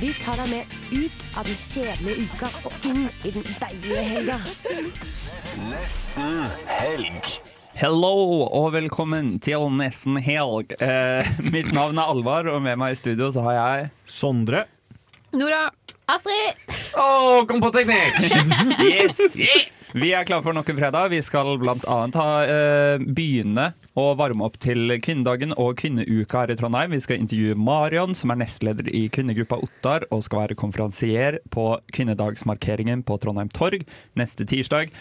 Vi tar deg med ut av den kjedelige uka og inn i den deilige helga. Hello og velkommen til nesten helg. Eh, mitt navn er Alvar, og med meg i studio så har jeg Sondre. Nora. Astrid. Å, kom på teknikk! Yes! Vi er klare for nok en fredag. Vi skal annet eh, begynne å varme opp til kvinnedagen og kvinneuka her i Trondheim. Vi skal intervjue Marion, som er nestleder i kvinnegruppa Ottar, og skal være konferansier på kvinnedagsmarkeringen på Trondheim Torg neste tirsdag.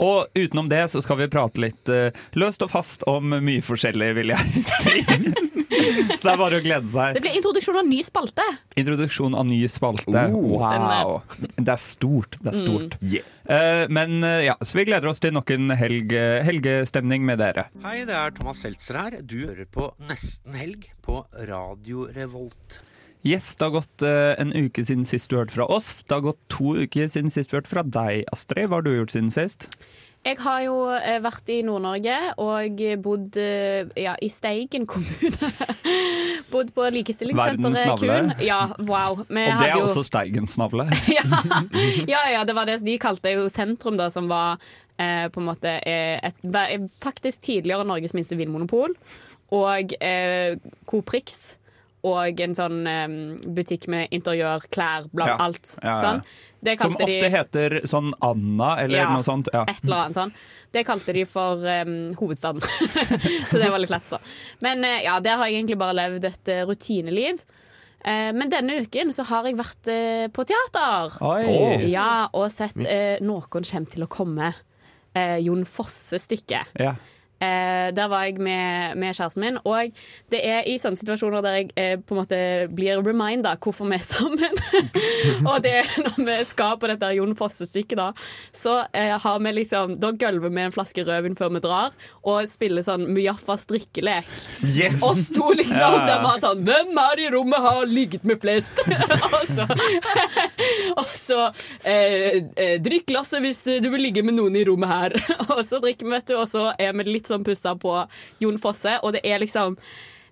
Og utenom det så skal vi prate litt uh, løst og fast om mye forskjellig, vil jeg si. så det er bare å glede seg. Det blir introduksjon av ny spalte. Introduksjon av ny spalte. wow! Det er stort. Det er stort. Eh, men uh, ja, så vi gleder oss til nok en helg, helgestemning med dere. Hei, det er Thomas Seltzer her. Du hører på Nesten helg på Radio Revolt. Yes, det har gått eh, en uke siden sist du hørte fra oss. Det har gått to uker siden sist du hørte fra deg, Astrid. Hva har du gjort siden sist? Jeg har jo eh, vært i Nord-Norge og bodd eh, ja, i Steigen kommune. bodd på likestillingssenteret. Kun. Ja, wow. Vi Og det er jo- også Steigens navle. ja, ja, det var det de kalte jo sentrum, da, som var eh, på en måte et, faktisk tidligere Norges minste vinmonopol. Og eh, Coop Rix. Og en sånn um, butikk med interiør, klær, bla, Ja. alt. Ja, ja. Sånn. Det Som ofte de heter sånn Anna eller Ja, noe sånt. Ja. et eller annet sånn. Det kalte de for um, hovedstaden. så det var litt lett, så. Men uh, ja, der har jeg egentlig bare levd et uh, rutineliv. Uh, men denne uken så har jeg vært på teater. Oi. Ja, og sett Noen kommer til å komme. Eh, Jon Fosse-stykket. Ja. Eh, der var jeg med, med kjæresten min, og det er i sånne situasjoner der jeg eh, på en måte blir reminda hvorfor vi er sammen. og det er når vi skal på dette Jon Fosse-stykket, da, så eh, har vi liksom Da gølver vi en flaske rødvin før vi drar, og spiller sånn Mujaffa strikkelek. Yes! Og sto liksom Ja, der var sånn Hvem her i rommet har ligget med flest? og så, og så eh, eh, Drikk glasset hvis du vil ligge med noen i rommet her. og så drikker vi, vet du, og så er vi litt sånn pussa på Jon Fosse, og det er liksom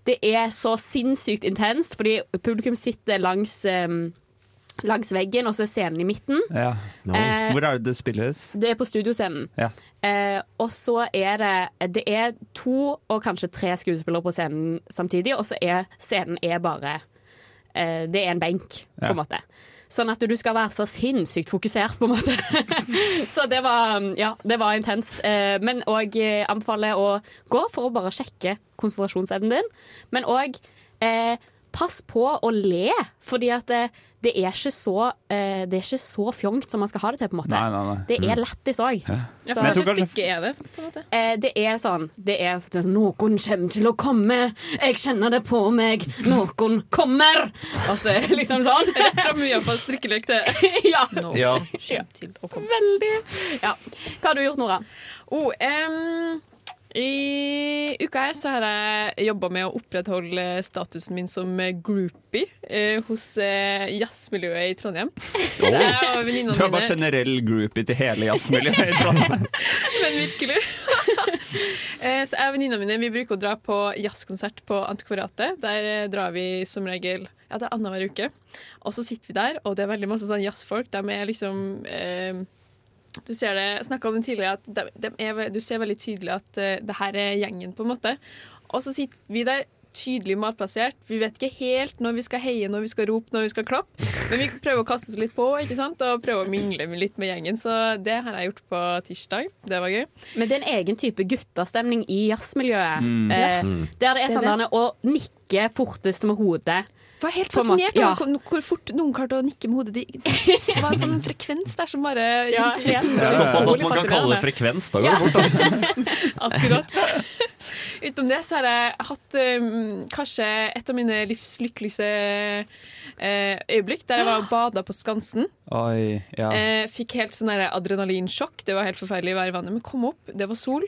Det er så sinnssykt intenst, fordi publikum sitter langs um, Langs veggen, og så er scenen i midten. Ja. Eh, Hvor er det det spilles? det er på studioscenen. Ja. Eh, og så er det Det er to og kanskje tre skuespillere på scenen samtidig, og så er scenen er bare eh, Det er en benk, på en måte. Sånn at du skal være så sinnssykt fokusert, på en måte. så det var, ja, det var intenst. Eh, men òg eh, anbefaler å gå for å bare sjekke konsentrasjonsevnen din. Men òg eh, pass på å le, fordi at det, det, er ikke så, eh, det er ikke så fjongt som man skal ha det til, på en måte. Nei, nei, nei. Det er lættis òg. Ja. Så- Men jeg tror kanskje- er det? på en måte? Eh, det er sånn det er sånn, Noen kommer til å komme, jeg kjenner det på meg, noen kommer! Og så er det liksom sånn. Fra mye på strikkelek til Ja. Ja. komme. Veldig. Ja. Hva har du gjort, Nora? Oh, em, I uka her så har jeg jobba med å opprettholde statusen min som groupie eh, hos eh, jazzmiljøet i Trondheim. Så jeg og Du er bare generell groupie til hele jazzmiljøet i Trondheim. Men virkelig. Eh, så jeg og venninnene mine vi bruker å dra på jazzkonsert på Antikvariatet. Der eh, drar vi som regel ja, det er annenhver uke. Og så sitter vi der, og det er veldig masse sånn jazzfolk. De er liksom eh, Du ser det, jeg snakka om det tidligere, at de, de er, du ser veldig tydelig at uh, det her er gjengen, på en måte. Og så sitter vi der tydelig malplassert. Vi vet ikke helt når vi skal heie, når vi skal rope, når vi skal klappe. Men vi prøver å kaste oss litt på ikke sant? og prøve å mingle litt med gjengen. Så det har jeg gjort på tirsdag. Det var gøy. Men det er en egen type guttastemning i jazzmiljøet. Mm. Eh, Mm. Der det er sånn å nikke fortest med hodet. Var helt fascinert ja. over hvor- hvor fort noen klarte å nikke med hodet. Det var en sånn frekvens der som bare Ja, Såpass at man kan kalle det frekvens. Da går det bort, altså. Akkurat. Utenom det så har jeg hatt um, kanskje et av mine livs lykkeligste eh, øyeblikk der jeg var og bada på Skansen. Oi, ja. Eh, fikk helt sånn adrenalinsjokk. Det var helt forferdelig å være i vannet. Men kom opp, det var sol.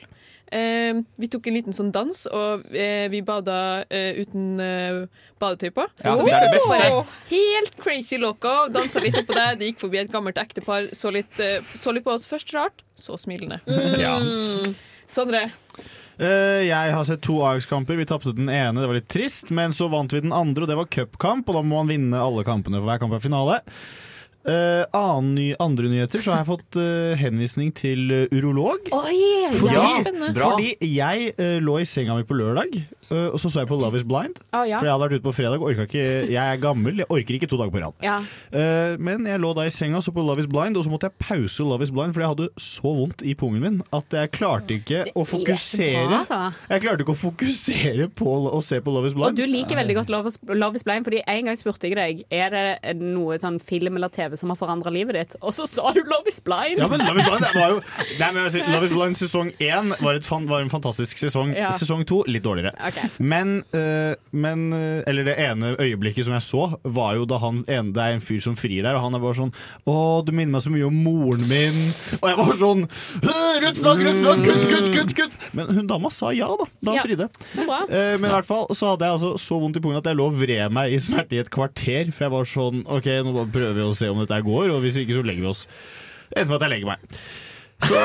Eh, vi tok en liten sånn dans, og eh, vi bada eh, uten eh, badetøy på. Ja, så det vi er det beste. bare helt crazy loco. Dansa litt oppå der. Det gikk forbi et gammelt ektepar, så litt, eh, så litt på oss. Først rart, så smilende. Ja. Sondre. Eh, jeg har sett to Ajax-kamper. Vi tapte den ene, det var litt trist. Men så vant vi den andre, og det var cupkamp. Og da må man vinne alle kampene, for hver kamp er finale. Eh, annen ny, andre nyheter, så har jeg fått uh, henvisning til eh, urolog. Oi, Ja, fordi jeg lå i senga mi på lørdag, og så så jeg på Love is Blind. oh, ja. For jeg hadde vært ute på fredag, orka ikke, jeg er gammel, jeg orker ikke to dager på rad. Ja. Uh, men jeg lå da i senga og så på Love is Blind, og så måtte jeg pause Love is Blind, for jeg hadde så vondt i pungen min at jeg klarte ikke å fokusere. Bra, altså. Jeg klarte ikke å fokusere på å se på Love is Blind. Og du liker veldig godt Love is, Love is Blind, fordi en gang spurte jeg deg Er det noe sånn film eller TV som har forandra livet ditt, og så sa du Love is Blind! Ja, men Love is Blind var jo Love is Blind sesong én var, var en fantastisk sesong. Ja. Sesong to litt dårligere. Men, uh, men eh, Eller det ene øyeblikket som jeg så, var jo da han en, det er en fyr som frir der, og han er bare sånn Å, du minner meg så mye om moren min. Og jeg var sånn «Øh, Rødt flagg, rødt flagg, kutt, kutt, kutt! kutt Men hun dama sa ja, da. Da Ja. fridde. Uh. Men i hvert fall så hadde jeg altså så vondt i pungen at jeg lå og vred meg i smerte i et kvarter. For jeg var sånn OK, nå bare prøver vi å se om dette går, og hvis ikke så legger vi oss. Det endte med at jeg legger meg. Så,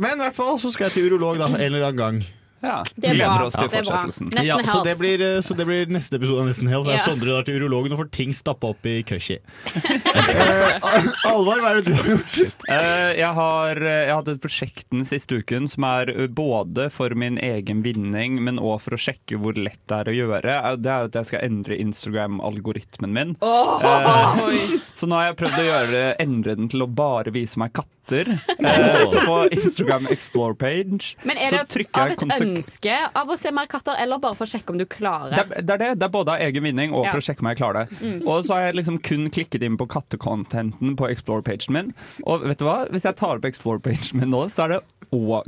men i hvert fall så skal jeg til urolog da, en eller annen gang. Ja. Det er bra. gleder oss til Det er bra. Ja, så, det blir, eh, så det blir neste episode av Nesten Health. Ja. Sondre drar til urologen og får ting stappa opp i køshi. uh, Alvar, hva er det du har gjort? Eh, jeg, har, eh, jeg har hatt et prosjekt den siste uken som er eh, både for min egen vinning, men òg for å sjekke hvor lett det er å gjøre. Eh, Det er at jeg skal endre Instagram-algoritmen min. Eh, så nå har jeg prøvd å gjøre, endre den til å bare vise meg katter. Eh, så på Instagram Explore-page Men er det av et ønske av å se mer katter, eller bare for å sjekke om du klarer? det er, det er det. Det er både av egen vinning og for å sjekke om jeg klarer det. Og så har jeg liksom kun klikket inn på kattecontenten på Explore-pagen min. Og vet du hva? Hvis jeg tar opp Explore-pagen min nå, så er det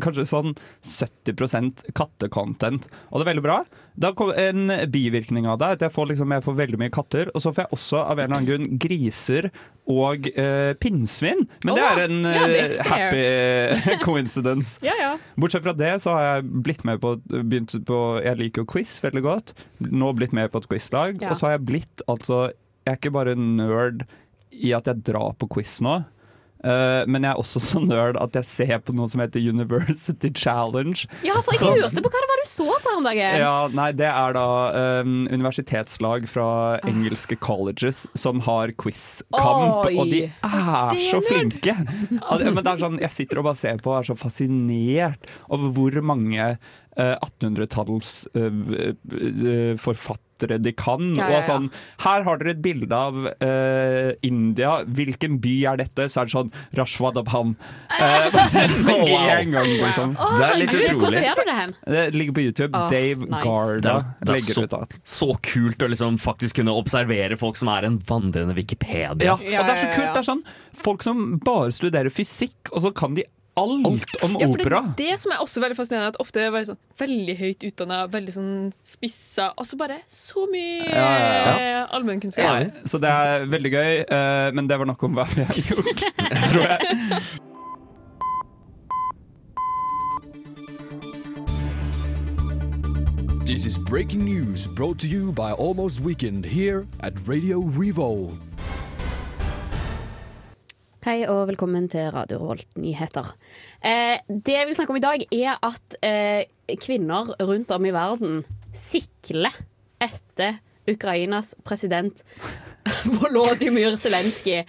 kanskje sånn 70% kattecontent. Og det er veldig bra. Da kom En bivirkning av det er at jeg får, liksom, jeg får veldig mye katter. Og så får jeg også av en eller annen grunn griser og uh, pinnsvin. Men det er en ja, det er eh, happy coincidence. Ja, ja. Bortsett fra det så har jeg blitt med på, på Jeg liker jo quiz veldig godt. Nå blitt med på et quizlag. Og så har jeg blitt altså Jeg er ikke bare nerd i at jeg drar på quiz nå. Eh, men jeg er også så nerd at jeg ser på noe som heter University Challenge. ja, for jeg Så- hørte på hva det var du så på her om dagen. Ja, nei, Det er da um, universitetslag fra engelske colleges som har quizkamp, og de er er så nerd. flinke! Ja, Men det er sånn, Jeg sitter og bare ser på og er så fascinert over hvor mange uh, 1800-talls uh, eh, forfattere de kan. Ja, ja, ja. Og sånn, Her har dere et bilde av uh, India. Hvilken by er dette? Så er det sånn Rashwadabhan. Uh, med en gang, liksom. Oh, Det er litt utrolig. Hvor ser du det hen? Det ligger på YouTube. Oh, Dave nice. Garda Det det legger så- ut alt. Så kult å liksom faktisk kunne observere folk som er en vandrende Wikipedia. Ja, og det er så kult. Det er sånn Folk som bare studerer fysikk, og så kan de alt, om Ja, for det, opera. er det som er også veldig fascinerende, at ofte er det sånn veldig høyt utdanna, veldig sånn spissa, og så bare så mye Ja, ja, ja. allmennkunnskap. Ja, så det er veldig gøy, uh, men det var nok om hva vi har gjort, tror jeg. This is breaking news brought to you by Almost Weekend here at Radio Revolt. Hei og velkommen til Radio Rolt nyheter. Eh, det jeg vil snakke om i dag, er at eh, kvinner rundt om i verden sikler etter Ukrainas president Volodymyr Zelenskyj.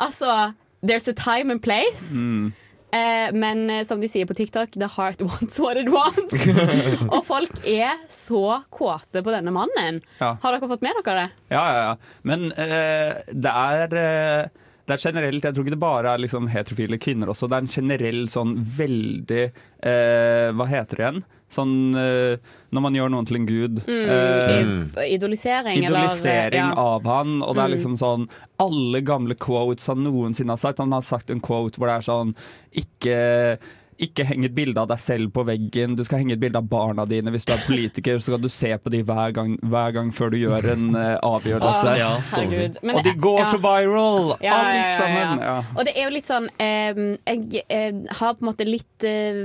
Altså, there's a time and place. Eh, men eh, som de sier på TikTok, the heart wants what it wants. og folk er så kåte på denne mannen. Ja. Har dere fått med dere det? Ja, ja, ja. Men eh, det er eh, det er generelt, Jeg tror ikke det bare er liksom heterofile kvinner også. Det er en generell sånn veldig eh, Hva heter det igjen? Sånn eh, når man gjør noen til en gud. eh, Idolisering, Idolisering eller ja. av han, og det er Mm. liksom sånn Alle gamle quotes han noensinne har sagt. Han har sagt en quote hvor det er sånn Ikke ikke heng et bilde av deg selv på veggen. Du skal henge et bilde av barna dine. Hvis du er politiker, så skal du se på dem hver gang, hver gang før du gjør en uh, avgjørelse. Herregud. Men- og de går ja. så viral! Ja, Alt ja, ja, ja. sammen. Ja. Og det er jo litt sånn eh, Jeg eh, har på en måte litt eh,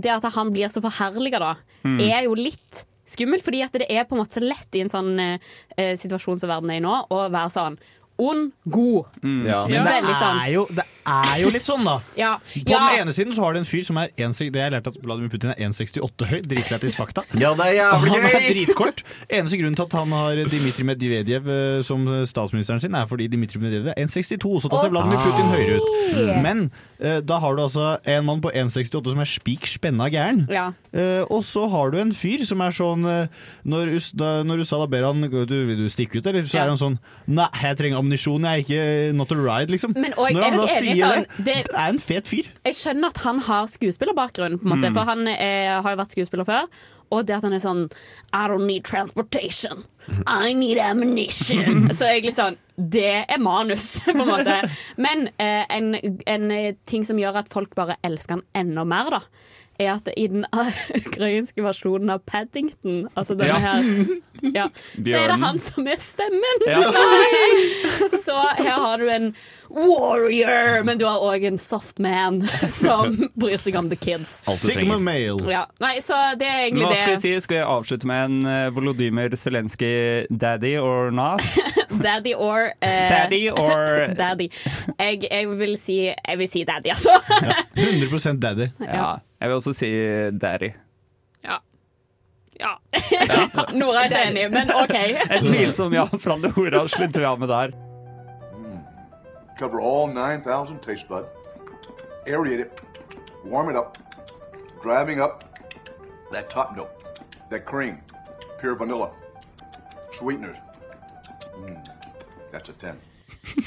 Det at han blir så forherliga, da, Mm. er jo litt skummelt. Fordi at det er på en måte så lett i en sånn eh, eh, situasjon som verden er i nå, å være sånn ond, god. Ja. Men det Veldig sånn. er, jo, det er jo litt sånn, da. Ja. På ja. den ene siden så har du en fyr som er 1, Det jeg lært at Vladimir Putin er 1,68 høy. Dritlættis fakta. Ja, det er jævlig han er dritkort. Eneste grunnen til at han har Dmitrij Medvedev eh, som statsministeren sin, er fordi Dmitrij Medvedev er 1,62, så da ser Vladimir Putin høyere ut. Men eh, da har du altså en mann på 1,68 som er spik spenna gæren. Ja. Eh, og så har du en fyr som er sånn Når, US, når USA da ber han du, Vil du stikke ut, eller? Så Ja. er han sånn Nei, jeg trenger ammunisjon, jeg er ikke not a ride, liksom. Men, og når han er da enige sier sånn, det, det- er en fet fyr. Jeg skjønner at han har skuespillerbakgrunn, på en måte, Mm. for han er, har jo vært skuespiller før. Og det at han er sånn I don't need transportation. I need ammunition. Så egentlig sånn Det er manus, på en måte. Men eh, en, en eh, ting som gjør at folk bare elsker han enda mer, da, er at i den ukrainske versjonen av Paddington, altså denne Ja. her ja, Så er det han som er stemmen! Ja. Nei! Så her har du en warrior, men du har òg en soft man som bryr seg om the kids. Sigma male. Ja. Nei, så det er egentlig Hva skal jeg si? Skal jeg avslutte med en uh, Volodymyr Zelenskyj daddy or not? Daddy or eh, Saddy or- Daddy. Jeg, jeg, vil si, jeg vil si daddy, altså. 100% daddy. Ja. Jeg vil også si daddy. Ja. Ja. Nora er ikke enig, men OK. En tvilsomt ja fra Nora slutter vi av med der. Cover all 9,000 taste bud. Aerate it. Warm it up. Driving up that top note, that cream, pure vanilla, sweeteners. Mm, that's a 10.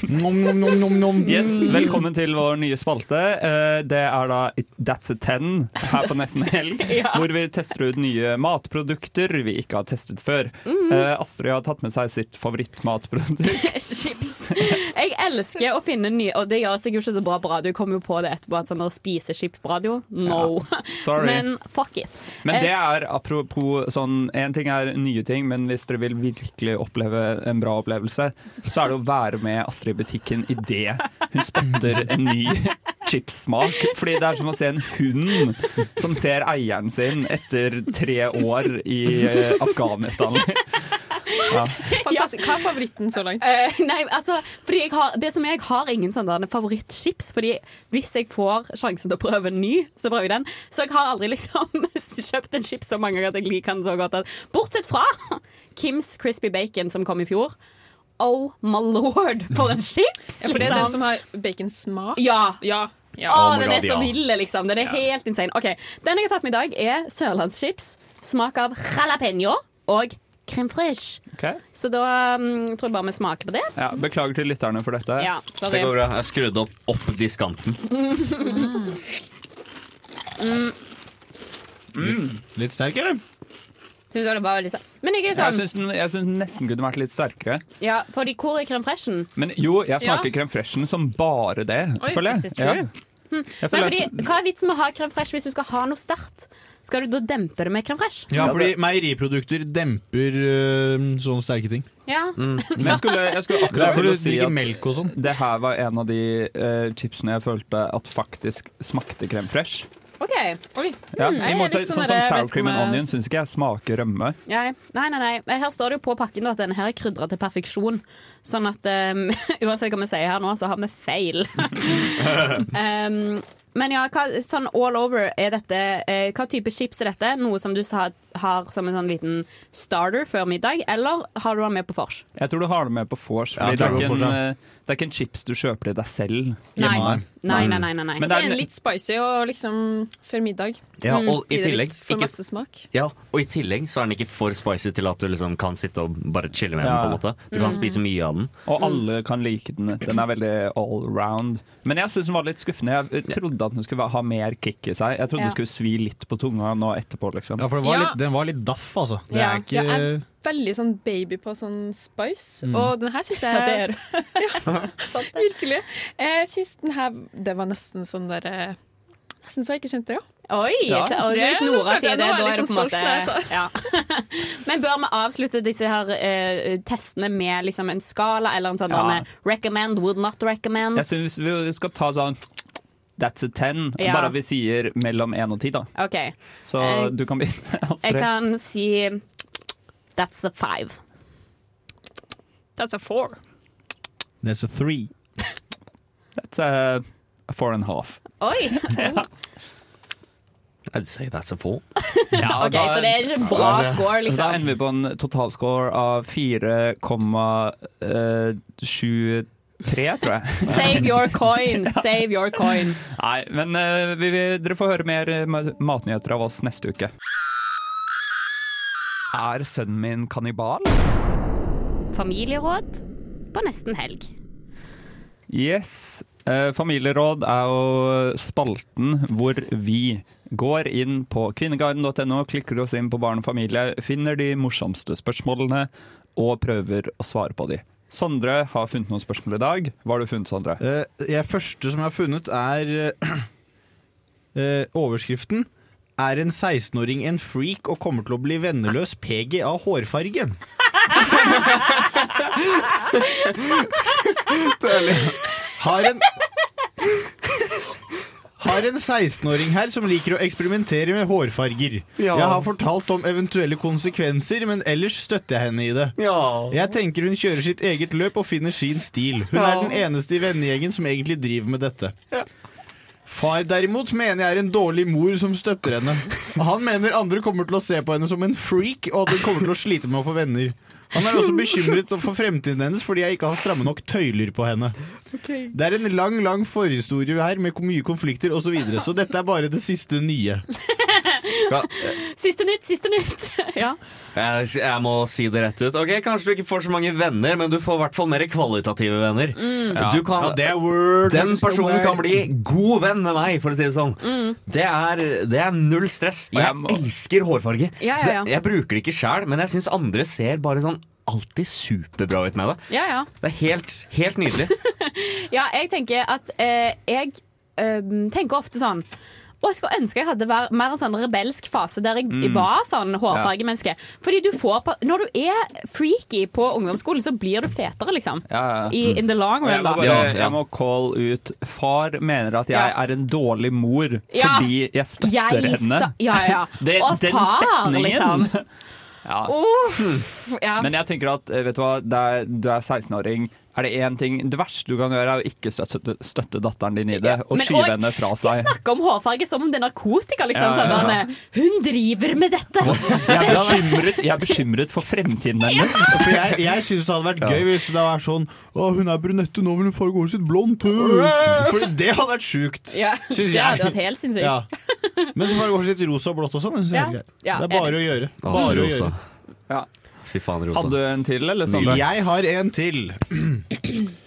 Nom, nom, nom, nom, nom. Yes, Velkommen til vår nye spalte. Eh, Det er da That's a Ten her på Nesten Helg. Ja. Hvor vi tester ut nye matprodukter vi ikke har testet før. Eh, Astrid har tatt med seg sitt favorittmatprodukt. Chips. Jeg elsker å finne nye Og det gjør seg jo ikke så bra på radio. Jeg kommer jo på det etterpå at sånn å spise chips på radio, no. sorry. Men fuck it. Men det Eh, er apropos sånn En ting er nye ting, men hvis dere vil virkelig oppleve en bra opplevelse, så er det å være med Astrid i butikken idet hun spotter en ny chipssmak. Fordi det er som å se en hund som ser eieren sin etter tre år i eh, Afghanistan. Ja. Fantastisk. Hva er favoritten så langt? Uh, nei, altså, fordi jeg har, det som jeg har ingen sånn der favorittchips. Fordi hvis jeg får sjansen til å prøve en ny, så prøver jeg den. Så jeg har aldri liksom kjøpt en chips så mange ganger at jeg liker den så godt. Bortsett fra Kims Crispy Bacon som kom i fjor. Oh my lord, for en chips! Ja, for det er liksom. den som har baconsmak? Ja. Ja. ja. Oh den er så ja. liksom. Den er helt insane. Ok, Den jeg har tatt med i dag, er sørlandschips. Smak av jalapeño og crème fraîche. Okay. Så da um, tror jeg bare vi smaker på det. Ja, beklager til lytterne for dette. Ja, sorry. Det går bra. Jeg skrudde opp, opp diskanten. Mm. Litt sterk, eller? Synes det var veldig Men jeg sånn, Jeg syns den, jeg synes den nesten kunne vært litt sterkere. Ja, fordi hvor er crème fraîchen? Men jo, jeg smaker Ja. crème fraichen som bare det, Oi, føler jeg. true. Hm. Nei, fordi, hva er vitsen med å ha crème fraîche hvis du skal ha noe sterkt? Skal du da dempe det med crème fraîche? Ja, fordi meieriprodukter demper øh, sånne sterke ting. Ja. Men jeg skulle, jeg skulle akkurat til å si at melk og sånn. det her var en av de eh, chipsene jeg følte at faktisk smakte crème fresh. OK. Oi. Ja, Mm, i måte, sånn der, som sour cream and onion syns ikke jeg smaker rømme. Nei, nei, nei, nei. Her står det jo på pakken at den her er krydra til perfeksjon. Sånn at um, uansett hva vi sier her nå, så har vi feil. um, men ja, hva, sånn all over er dette eh, Hva type chips er dette? Noe som du sa, har som en sånn liten starter før middag, eller har du den med på vors? Jeg tror du har den med på vors. Ja, det, eh, det er ikke en chips du kjøper til deg selv. Nei. Nei, nei, nei, nei, nei. Men det er en litt spicy og liksom før middag. Ja, og i tillegg for ikke- masse smak. Ja, og i tillegg så er den ikke for spicy til at du liksom kan sitte og bare chille med Ja. den. på en måte Du kan Mm. spise mye av den. Og alle kan like den. Den er veldig all round. Men jeg syns den var litt skuffende. Jeg trodde at den skulle ha mer kick i seg. Jeg trodde Ja. den skulle svi litt på tunga nå etterpå, liksom. Ja, for det var litt, den var litt daff, altså. Det Ja. er ikke Jeg er veldig sånn baby på sånn spice, Mm. og den her syns jeg Ja, det er du. Virkelig. Jeg syns den her Det var nesten sånn derre Nesten så jeg ikke skjønte det, ja. Oi! Ja. så- og hvis Nora sier det, da er det på en sånn måte ja. Men bør vi avslutte disse her uh, testene med liksom en skala eller en sånn Ja. recommend, would not recommend? Jeg syns vi skal ta sånn That's a ten. Ja. Bare vi sier mellom én og ti, da. OK. Så jeg, du kan begynne. Jeg kan si that's a five. That's a four. That's a three. That's a four and a half. Oi! Ja. I'd say that's a four. Ja, Ok, så det er ikke en bra Ja, score, liksom. Da ender vi på en totalscore av 4,73, tror jeg. Save your coin, save your coin. Nei, men uh, vi, vi, dere får høre mer eh, matnyheter av oss neste uke. Er sønnen min kannibal? Familieråd på nesten helg. Yes. Eh, familieråd er jo spalten hvor vi går inn på kvinneguiden.no, klikker oss inn på barn og familie, finner de morsomste spørsmålene og prøver å svare på de. Sondre har funnet noen spørsmål i dag. Hva har du funnet, Sondre? Eh, jeg første som jeg har funnet, er eh, overskriften. Er en 16-åring en freak og kommer til å bli venneløs PG av hårfargen? Har en har en 16-åring her som liker å eksperimentere med hårfarger. Ja. Jeg har fortalt om eventuelle konsekvenser, men ellers støtter jeg henne i det. Jeg tenker hun kjører sitt eget løp og finner sin stil. Hun er den eneste i vennegjengen som egentlig driver med dette. Far derimot mener jeg er en dårlig mor som støtter henne. Han mener andre kommer til å se på henne som en freak, og at hun kommer til å slite med å få venner. Han er også bekymret for fremtiden hennes fordi jeg ikke har stramme nok tøyler på henne. Det er en lang lang forhistorie her med mye konflikter osv., så, videre, så dette er bare det siste nye. Siste nytt, siste nytt. ja. Jeg, jeg må si det rett ut. Ok, Kanskje du ikke får så mange venner, men du får i hvert fall mer kvalitative venner. Mm. Du kan, Ja, det er word. den personen kan bli god venn med meg, for å si det sånn. Mm. Det, er, det er null stress. Og jeg Jeg må- elsker hårfarge. Ja, ja, ja. Det, jeg bruker det ikke sjæl, men jeg syns andre ser bare sånn alltid superbra ut med det. Ja, ja. Det er helt, helt nydelig. Ja, jeg tenker at eh, Jeg eh, tenker ofte sånn og jeg skulle ønske jeg hadde vært mer en sånn rebelsk fase der jeg Mm. var sånn hårfargemenneske. Fordi du får på, Når du er freaky på ungdomsskolen, så blir du fetere, liksom. Ja, ja. I, in the long jeg run, må, da. bare, Ja, ja. jeg må call ut Far mener at jeg Ja. er en dårlig mor Ja. fordi jeg støtter Jeg henne. sta- ja, ja. Det, Og den far, setningen. liksom. Ja. Uff, ja. Men jeg tenker at eh, vet du hva, er, du er 16-åring. Er det én ting Det verste du kan gjøre, er å ikke støtte, støtte datteren din i det, og Men skyve henne fra De seg. snakker om hårfarge som om det er narkotika. Liksom, Ja, ja, ja. Sånn, derne, Hun driver med dette! Jeg er bekymret, jeg er bekymret for fremtiden hennes. For jeg, jeg syns det hadde vært gøy hvis det var sånn Å, hun er brunette, nå vil hun farge håret sitt blondt. øh». For det hadde vært sjukt. Ja, Syns det hadde vært helt sinnssykt. Ja. Men så farge håret sitt rosa og blått og sånn. det syns jeg er Ja. greit. Det er bare å gjøre. Bare å gjøre. Ja. Fy faen, rosa. Hadde du en til, eller? Sondre? Jeg har en til.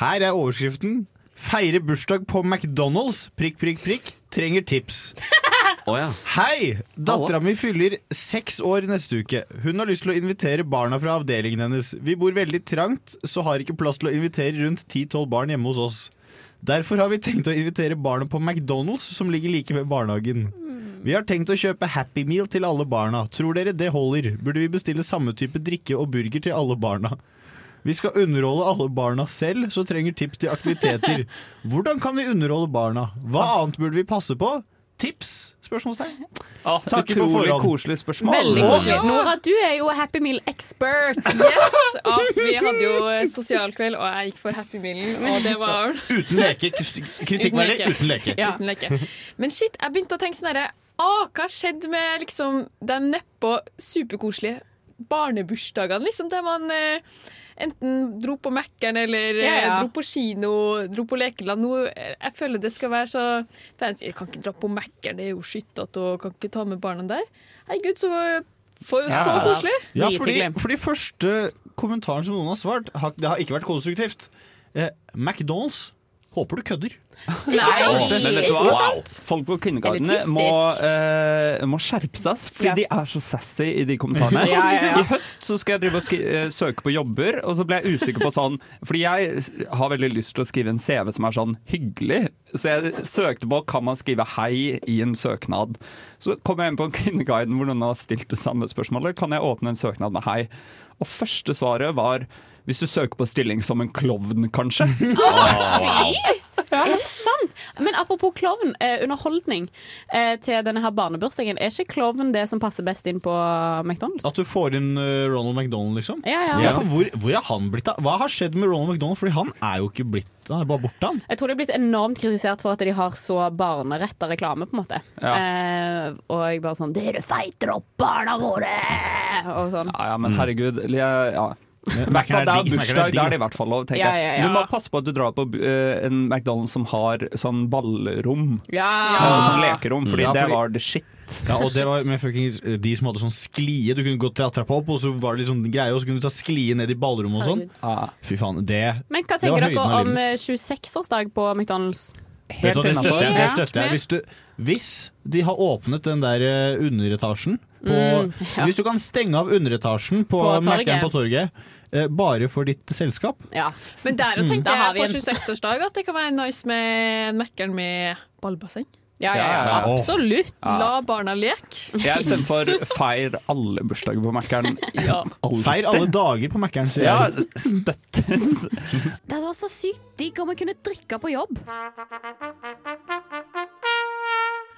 Her er overskriften. Feire bursdag på McDonald's, prikk, prikk, prikk, trenger tips. Oh, ja. Hei! Dattera mi fyller seks år neste uke. Hun har lyst til å invitere barna fra avdelingen hennes. Vi bor veldig trangt, så har ikke plass til å invitere rundt 10-12 barn hjemme hos oss. Derfor har vi tenkt å invitere barna på McDonald's, som ligger like ved barnehagen. Vi har tenkt å kjøpe Happy Meal til alle barna. Tror dere det holder? Burde vi bestille samme type drikke og burger til alle barna? Vi skal underholde alle barna selv, så trenger tips til aktiviteter. Hvordan kan vi underholde barna? Hva annet burde vi passe på? Tips? Spørsmålstegn. Ah, Takk utrolig koselig spørsmål. Veldig koselig. Nora, du er jo Happy Meal expert. Yes! ah, vi hadde jo sosialkveld, og jeg gikk for Happy Mealen, og det var Uten leke. Kritikkverdig Uten leke. uten leke. Ja. Uten leke. Men shit, jeg begynte å tenke sånn herre ah, hva skjedde med liksom de nedpå superkoselige barnebursdagene, liksom, der man eh, enten dro på Mækkern eller eh, Ja, ja. dro på kino, dro på lekeland. Nå, eh, jeg føler det skal være så fancy. Jeg kan ikke dra på Mækkern, det er jo skittete, og kan ikke ta med barna der. Herregud, så, for, så koselig. Ja, fordi, fordi første kommentaren som noen har svart, har, det har ikke vært konstruktivt. Eh, McDonald's Håper du kødder. Men vet du hva? Wow. Folk på Kvinneguidene må, uh, må skjerpe seg, fordi Ja. de er så sassy i de kommentarene. Ja, ja, ja. I høst så skal jeg drive og eh, søke på jobber, og så ble jeg usikker på sånn Fordi jeg har veldig lyst til å skrive en CV som er sånn hyggelig. Så jeg søkte på kan man skrive hei i en søknad. Så kom jeg inn på Kvinneguiden hvor noen har stilt det samme spørsmålet. Kan jeg åpne en søknad med hei? Og første svaret var hvis du søker på stilling som en klovn, kanskje. Er det sant? Men apropos klovn, eh, underholdning eh, til denne her barnebursdagen. Er ikke klovn det som passer best inn på McDonald's? At du får inn uh, Ronald McDonald, liksom? Ja, ja. Ja, hvor, hvor er han blitt av? Hva har skjedd med Ronald McDonald? Fordi han er jo ikke blitt Han er bare borte, han. Jeg tror de er blitt enormt kritisert for at de har så barneretta reklame, på en måte. Ja. Eh, og jeg bare sånn 'Dere feiter opp barna våre!' Og sånn. Ja, ja, men herregud. Jeg, ja. Hvert er fall, det er bursdag, da er det i hvert fall lov, tenker Ja, jeg. ja, ja. Du må passe på at du drar på uh, en McDonald's som har sånn ballrom. Ja! eh, Sånn lekerom, fordi Ja, det var the shit. Ja, og det var med fuckings eh, de som hadde sånn sklie. Du kunne gå til trappa opp, og så var det sånn greie, og så kunne du ta sklie ned i ballrommet og sånn. Fy faen, det Men hva tenker dere om livet. eh, 26-årsdag på McDonald's? Vet du det støtter jeg. Det støtter jeg. Hvis, du, hvis de har åpnet den der eh, underetasjen på, Mm, ja. Hvis du kan stenge av underetasjen på, På. Mac-en på torget bare for ditt selskap Ja. Men der Mm. tenkte Da jeg på en- 26-årsdag at det kan være nice med en Mækkern med ballbasseng. Ja, ja, ja, Ja, ja, ja. absolutt. La barna leke. Jeg stemmer for feir alle bursdager på Mækkern. Ja. Feir alle dager på Mækkern, sier jeg. Ja, støttes. Det hadde vært så sykt digg om vi kunne drikke på jobb.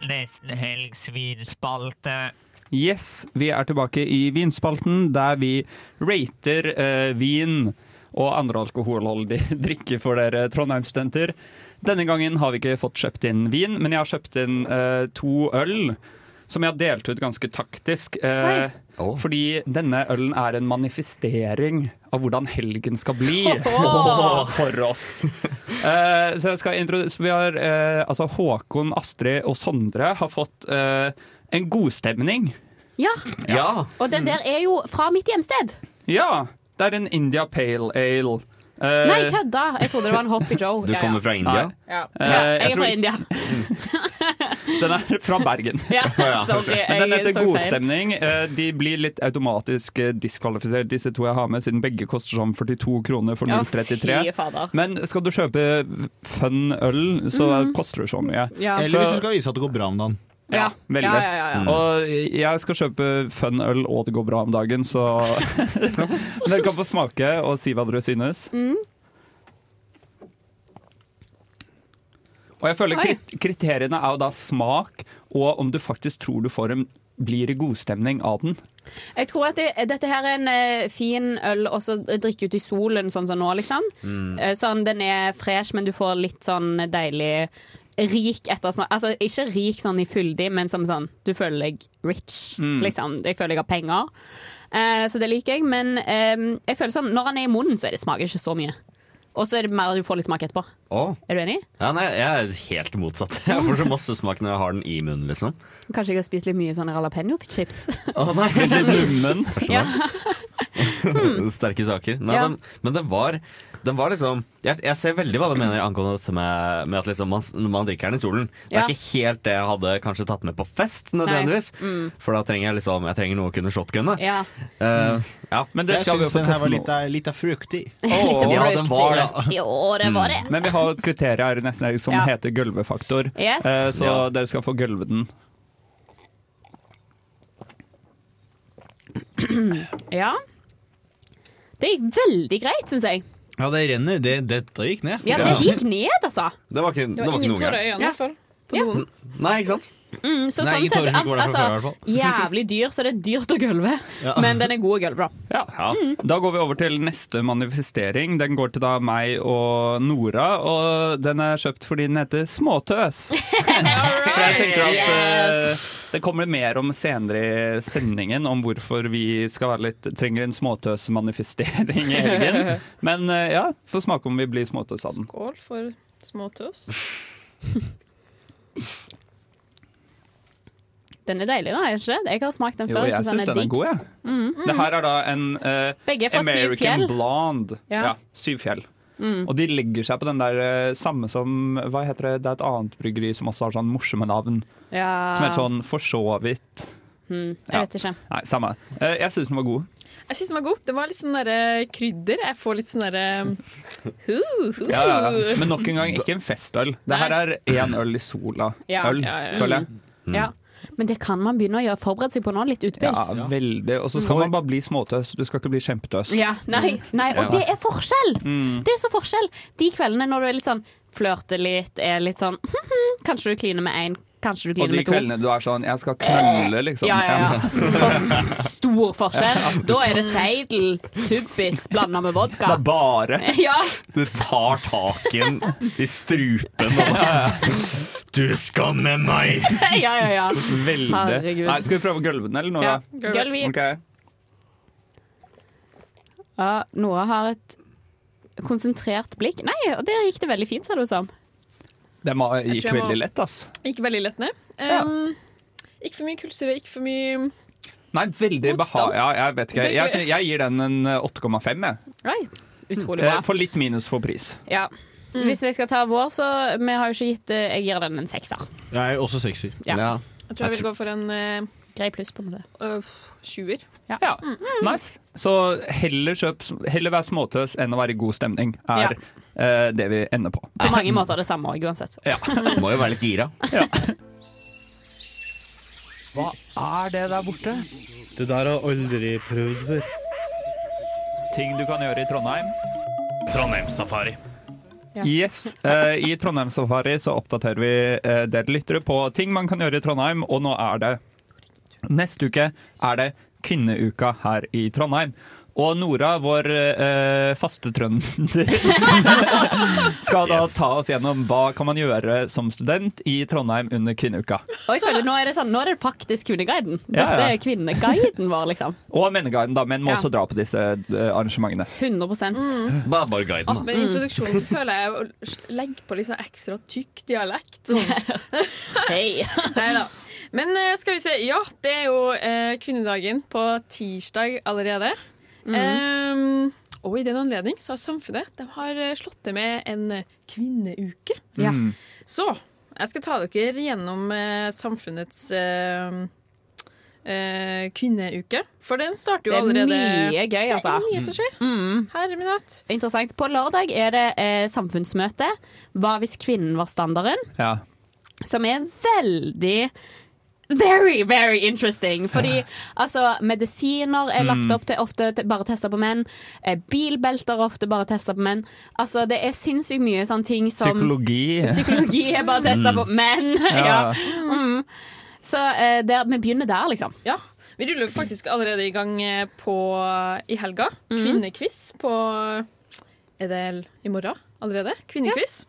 Nesten helg svinspalte. Yes, vi er tilbake i vinspalten, der vi rater eh, vin og andre alkoholholdige drikker for dere Trondheim-studenter. Denne gangen har vi ikke fått kjøpt inn vin, men jeg har kjøpt inn eh, to øl. Som jeg har delt ut ganske taktisk. Eh, Fordi denne ølen er en manifestering av hvordan helgen skal bli for oss. Eh, så jeg skal introdusere Vi har eh, altså Håkon, Astrid og Sondre har fått eh, en godstemning. Ja, Ja. og den der er jo fra mitt hjemsted. Ja, det er en India Pale Ale. Uh, Nei, kødda! Jeg trodde det var en Hoppy Joe. Du kommer fra India? Ja. Uh, Ja, jeg jeg er fra India. Den er fra Bergen. Ja, sorry, Men den heter. Godstemning. Uh, De blir litt automatisk eh, diskvalifisert, disse to jeg har med, siden begge koster sånn 42 kroner for 0,33. Ja. Men skal du kjøpe fun øl, så mm. koster det så mye. Ja. Eller hvis du skal vise at det går bra om dagen. Ja, Ja. veldig. Ja, ja, ja, ja. Og jeg skal kjøpe fun øl, og det går bra om dagen, så dere kan få smake og si hva dere synes. Mm. Og jeg føler krit kriteriene er jo da smak, og om du faktisk tror du får en blir det godstemning av den. Jeg tror at det, dette her er en eh, fin øl å så drikke ut i solen, sånn som nå, liksom. Mm. Eh, sånn, den er fresh, men du får litt sånn deilig rik ettersmak. Altså ikke rik sånn i fyldig, men som sånn du føler deg rich, Mm. liksom. Jeg føler jeg har penger. Eh, så det liker jeg. Men eh, jeg føler sånn, når han er i munnen, så er det smaker det ikke så mye. Og så er det mer at du får litt smak etterpå. Oh. Er du enig? Ja, nei, jeg er helt motsatt. Jeg får så masse smak når jeg har den i munnen, liksom. Kanskje jeg har spist litt mye sånne jalapeño-chips. Å nei, Litt munnen Ja. Sterke saker. Nei, Ja. men, men det var, den var liksom jeg, jeg ser veldig hva du mener angående dette med, med at liksom man, man drikker den i solen. Det er Ja. ikke helt det jeg hadde kanskje tatt med på fest, nødvendigvis. Mm. For da trenger jeg liksom Jeg trenger noe å kunne shotgunne. Ja. Uh, ja. Men det Jeg skal syns få den her var litt, av- litt av fruktig. Litt ja, den var det. Jo, det var det. Men vi har et kriterium her nesten helg som Ja. heter gulvefaktor. Yes. uh, Så Ja. dere skal få gulve den. Ja. Det gikk veldig greit, syns jeg. Ja, det renner. Det, dette gikk ned. Ja, det gikk ned, altså. Det var ikke, det Det var ingen tårer i øynene, i hvert fall. Ja. Nei, ikke sant? Mm, så Nei, sånn sett, altså, jævlig dyr, så det er dyrt å gulve. Ja. Men den er god å gulve, da. Ja. Da går vi over til neste manifestering. Den går til da meg og Nora, og den er kjøpt fordi den heter Småtøs. For jeg tenker at eh, det kommer mer om senere i sendingen, om hvorfor vi skal være litt, trenger en småtøsmanifestering i helgen. Men eh, ja, få smake om vi blir småtøs av den. Skål for småtøs. Den er deilig, da. ikke det? Jeg har smakt den Jo, før. jeg synes syns den er god, jeg. Mm. Det her er da en uh, Begge er fra American. Blonde. Ja. Ja. Syv fjell. Mm. Og de legger seg på den der eh, samme som Hva heter det? Det er et annet bryggeri som også har sånn morsomme navn. Ja. Som heter sånn For så vidt. Mm, jeg Ja. vet ikke. Nei, samme. Eh, Jeg syns den var god. Jeg syns den var god. Det var litt sånn derre krydder. Jeg får litt sånn derre hu, hu. Ja, ja. Men nok en gang, ikke en festøl. Det her er én øl i sola-øl, Ja, ja, ja. føler jeg. Ja. Men det kan man begynne å gjøre, forberede seg på nå, litt utpils. Ja, veldig. Og så skal man bare bli småtøs. Du skal ikke bli kjempetøs. Ja, nei, nei, og det er forskjell! Mm. Det er så forskjell. De kveldene når du er litt sånn flørter litt, er litt sånn Kanskje du kliner med én, kanskje du Og kliner de med to. kveldene du er sånn 'jeg skal knulle', liksom. Ja, ja, ja. For stor forskjell. Da er det seidel, tubbis blanda med vodka. Det er bare Ja. Du tar taken i strupen og Du skal med meg! ja, ja, ja. Veldig. Herregud. Nei, skal vi prøve gulvene, eller noe? Ja, da? gulv i. Ok. Ja, Nora har et konsentrert blikk. Nei, og der gikk det veldig fint, ser det ut som. Det gikk jeg må- veldig lett, ass. Gikk veldig lett ned. Um, Ikke for mye kullsyre, ikke for mye Nei, veldig behag... Ja, jeg vet ikke. Jeg, jeg gir den en 8,5, jeg. Nei, utrolig Eh, bra. For litt minus for pris. Ja. Hvis vi skal ta vår, så Vi har jo ikke gitt eh, Jeg gir den en sekser. Jeg er også sexy. Ja. Jeg tror jeg vil gå for en uh, Grei pluss, på det. uh, sjuer. Ja. Ja, nice. Så heller, kjøp, heller være småtøs enn å være i god stemning, er eh, det vi ender på. På mange måter det samme òg, uansett. Ja. Må jo være litt gira. Hva er det der borte? Det der har aldri prøvd før. Ting du kan gjøre i Trondheim. Trondheimssafari. Ja. Yes, uh, I Trondheim Safari så oppdaterer vi uh, dere lyttere på ting man kan gjøre i Trondheim, og nå er det Neste uke er det kvinneuka her i Trondheim. Og Nora, vår eh, faste trønder, skal da Yes. ta oss gjennom hva kan man gjøre som student i Trondheim under kvinneuka. Og jeg føler Nå er det sånn, nå er det faktisk Kvinneguiden. Dette ja. er kvinneguiden vår, liksom. Og Menneguiden, da, men må Ja. også dra på disse eh, arrangementene. 100 Bare, bare guiden, Ah, med introduksjonen så føler jeg å legge på litt sånn ekstra tykk dialekt. Sånn. Hei. Neida. Men eh, skal vi se. Ja, det er jo eh, kvinnedagen på tirsdag allerede. Um, og i den anledning så har Samfunnet de har eh, slått til med en eh, kvinneuke. Ja. Mm. Så jeg skal ta dere gjennom eh, Samfunnets eh, eh, kvinneuke. For den starter jo allerede Det er allerede mye gøy, altså. Det er mye som skjer. Mm. Herre min hatt. Interessant. På lørdag er det eh, samfunnsmøte. Hva hvis kvinnen var standarden? Ja. Som er veldig Very, very interesting. Fordi altså, medisiner er lagt Mm. opp til ofte til bare testa på menn. Eh, bilbelter er ofte bare testa på menn. Altså, det er sinnssykt mye sånne ting som Psykologi. Psykologi er bare testa på menn. ja. Ja. Mm. Så eh, der, vi begynner der, liksom. Ja. Vi ruller faktisk allerede i gang eh, på, i helga. kvinnekviss Kvinnequiz på Er det i morgen allerede? Kvinnequiz.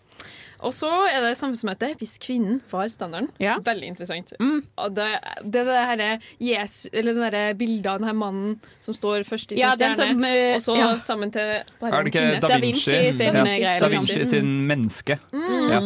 Og så er det samfunnsmøte hvis kvinnen var standarden. Ja. Veldig interessant. Mm. Og det, det, det her Jesus, eller det bildet av den her mannen som står først i sin Ja, stjerne, som, uh, og så ja. sammen til bare Er det ikke. Da Da Vinci? Vinci sin, ja. eh, greie, Da liksom. Vinci sin menneske. Mm. Ja.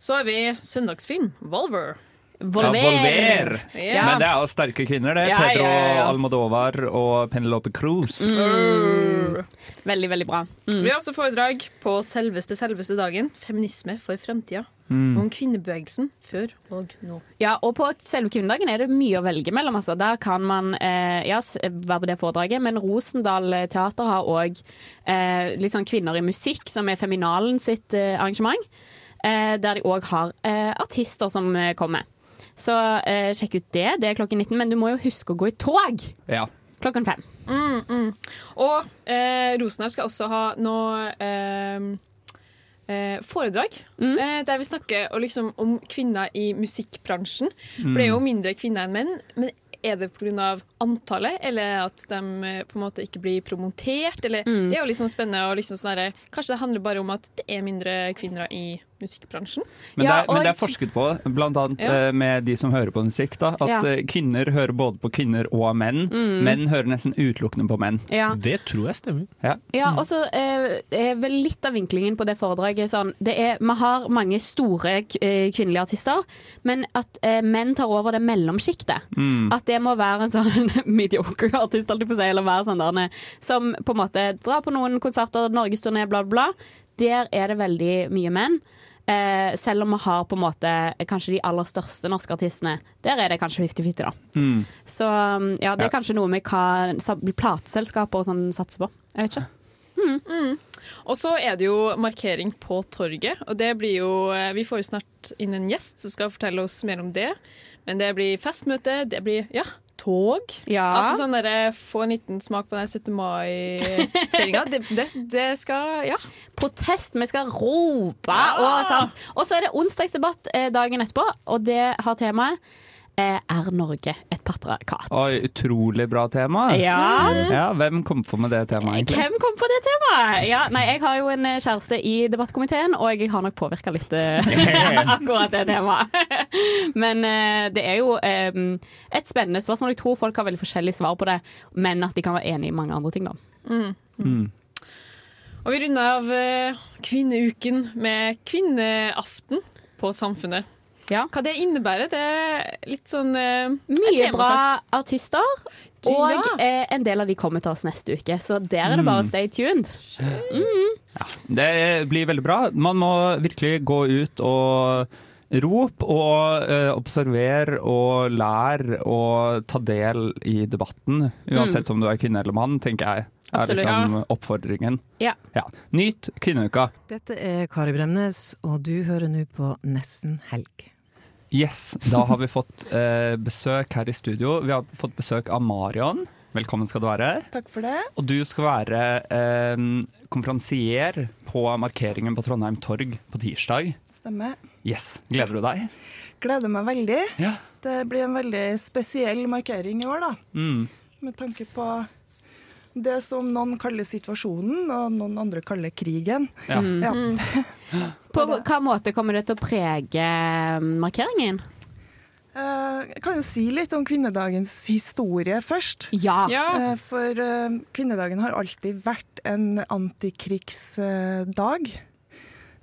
Så har vi søndagsfilm. Volver. Volver. Ja, Volver. Yes. Men det er jo sterke kvinner, det. Ja, Pedro ja. Almodovar og Penelope Cruz. Mm. Veldig, veldig bra. Mm. Vi har også foredrag på selveste, selveste dagen. Feminisme for fremtida. Mm. Om kvinnebevegelsen før og nå. Ja, og på selve kvinnedagen er det mye å velge mellom. Altså. Der kan man eh, ja, være på det foredraget, men Rosendal Teater har òg eh, litt sånn Kvinner i musikk, som er Feminalen sitt eh, arrangement. Eh, der de òg har eh, artister som eh, kommer. Så eh, sjekk ut det. Det er klokken 19, men du må jo huske å gå i tog Ja. klokken fem. Mm, mm. Og eh, Rosenberg skal også ha noe eh, eh, foredrag. Eh, der vi snakker liksom, om kvinner i musikkbransjen. For det er jo mindre kvinner enn menn. Men er det pga. antallet, eller at de eh, på en måte ikke blir promotert? Eller, Det er jo liksom spennende. Og liksom sånn der, kanskje det handler bare om at det er mindre kvinner i musikkbransjen. Men, Ja, det er, men det er forsket på, annet Ja. eh, med de som hører på musikk, da, at Ja. eh, kvinner hører både på kvinner og menn. Mm. Menn hører nesten utelukkende på menn. Ja. Det tror jeg stemmer. Ja. Ja, og så eh, er vel litt av vinklingen på det foredraget sånn det er, Vi har mange store eh, kvinnelige artister, men at eh, menn tar over det mellomsjiktet. Mm. At det må være en sånn mediocre artist, holdt jeg på å si, eller være sånn der som på en måte drar på noen konserter, norgesturné, bla, bla, bla. Der er det veldig mye menn. Eh, selv om vi har på en måte kanskje de aller største norske artistene. Der er det kanskje 50-50, da. Mm. Så um, ja, det er Ja. kanskje noe med hva plateselskaper og sånn satser på. Jeg vet ikke. Mm. Og så er det jo markering på torget, og det blir jo eh, Vi får jo snart inn en gjest som skal fortelle oss mer om det. Men det blir festmøte, det blir ja, tog. Ja. Altså sånn derre få en liten smak på den 17. mai-feiringa. Det, det, det skal Ja. Protest, vi skal rope og. Og så er det onsdagsdebatt eh, dagen etterpå, og det har temaet Er Norge et patriarkat? Oi, utrolig bra tema. Ja. ja hvem kom på med det temaet, egentlig? Hvem kom på det temaet? Ja, nei, jeg har jo en eh, kjæreste i debattkomiteen, og jeg har nok påvirka litt eh, akkurat det temaet. Men eh, det er jo et spennende spørsmål. Jeg tror folk har veldig forskjellige svar på det, men at de kan være enig i mange andre ting, da. Mm. Mm. Og vi runder av kvinneuken med kvinneaften på Samfunnet. Hva det innebærer, det er litt sånn eh, Mye bra artister, og Ja. eh, en del av de kommer til oss neste uke, så der er det bare Mm. stay tuned. Mm. Det blir veldig bra. Man må virkelig gå ut og rop og eh, observer og lær og ta del i debatten. Uansett om du er kvinne eller mann, tenker jeg. Er Absolutt. liksom oppfordringen. Ja. Nyt kvinneuka. Dette er Kari Bremnes, og du hører nå på Nesten helg. Yes, da har vi fått eh, besøk her i studio. Vi har fått besøk av Marion. Velkommen skal du være. Takk for det. Og du skal være eh, konferansier på markeringen på Trondheim torg på tirsdag. Stemmer. Yes, Gleder du deg? Gleder meg veldig. Ja. Det blir en veldig spesiell markering i år, da. Mm. Med tanke på det som noen kaller situasjonen, og noen andre kaller krigen. Ja. Ja. På hva måte kommer det til å prege mm, markeringen? Eh, Jeg kan jo si litt om kvinnedagens historie først. Ja. ja. For eh, kvinnedagen har alltid vært en antikrigsdag.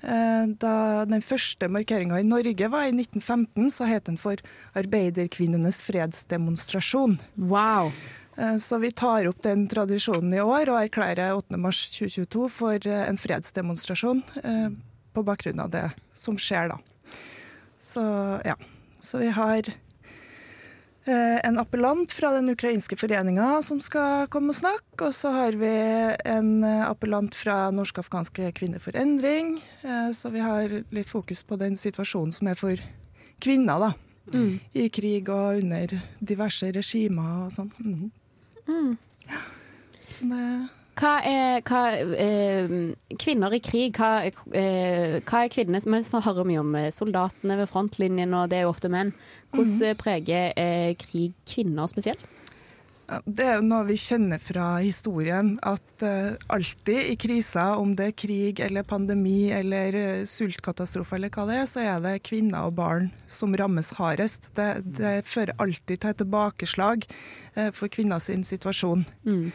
Eh, Da den første markeringa i Norge var i 1915, så het den for Arbeiderkvinnenes fredsdemonstrasjon. Wow. Eh, Så vi tar opp den tradisjonen i år og erklærer 8. mars 2022 for eh, en fredsdemonstrasjon eh, på bakgrunn av det som skjer da. Så ja. Så vi har eh, en appellant fra den ukrainske foreninga som skal komme og snakke. Og så har vi en eh, appellant fra Norsk-afghanske kvinner for endring. Eh, Så vi har litt fokus på den situasjonen som er for kvinner, da. Mm. I krig og under diverse regimer og sånn. Mhm. Så det Hva er hva, eh, kvinner i krig? Hva, eh, hva er kvinnene som Vi hører mye om eh, soldatene ved frontlinjen, og det er jo ofte menn. Hvordan eh, preger eh, krig kvinner spesielt? Det er jo noe vi kjenner fra historien, at eh, alltid i kriser, om det er krig eller pandemi eller sultkatastrofe eller hva det er, så er det kvinner og barn som rammes hardest. Det, det fører alltid til et tilbakeslag for kvinners situasjon. Mm.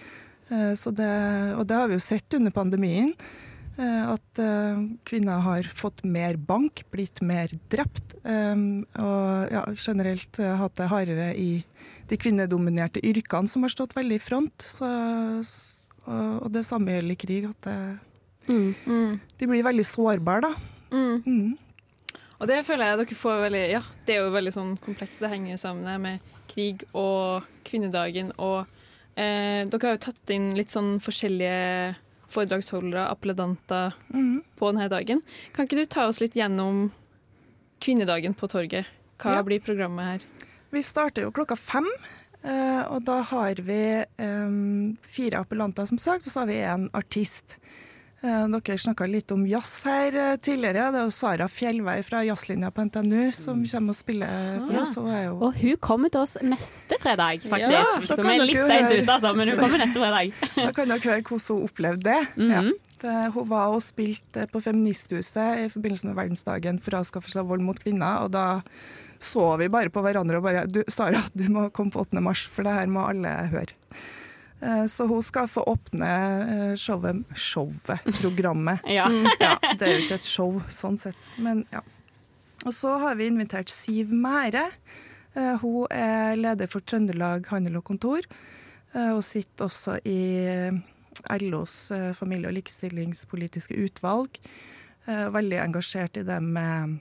Eh, så det, og det har vi jo sett under pandemien. eh, At eh, kvinner har fått mer bank, blitt mer drept. Og ja, generelt hatt det hardere i de kvinnedominerte yrkene som har stått veldig i front. Så, og, det samme gjelder i krig. At det, de blir veldig sårbare, da. Mm. Og det føler jeg dere får veldig Ja, det er jo veldig sånn komplekst. Det henger sammen med krig og kvinnedagen. Og eh, dere har jo tatt inn litt sånn forskjellige foredragsholdere, appellanter, Mhm. på denne dagen. Kan ikke du ta oss litt gjennom kvinnedagen på torget? Hva Ja. blir programmet her? Vi starter jo klokka fem. eh, og da har vi eh, fire appellanter, som sagt, og så har vi en artist. Eh, dere snakka litt om jazz her eh, tidligere. Det er jo Sara Fjellvær fra jazzlinja på NTNU som kommer og spiller for oss. Er jo Og hun kommer til oss neste fredag, faktisk. Ja, som er litt seint ute, altså, men hun kommer neste fredag. Da kan dere høre hvordan hun opplevde det. Mhm. ja. Hun var og spilte på Feministhuset i forbindelse med verdensdagen for avskaffelse av vold mot kvinner. og da så vi bare på hverandre og bare du, 'Sara, du må komme på 8. mars, for det her må alle høre'. Eh, Så hun skal få åpne eh, showet Showet, programmet. Ja. Mm, ja. Det er jo ikke et show sånn sett, men ja. Og så har vi invitert Siv Mære. Eh, Hun er leder for Trøndelag Handel og Kontor. og sitter også i LOs familie- og likestillingspolitiske utvalg. Veldig engasjert i det med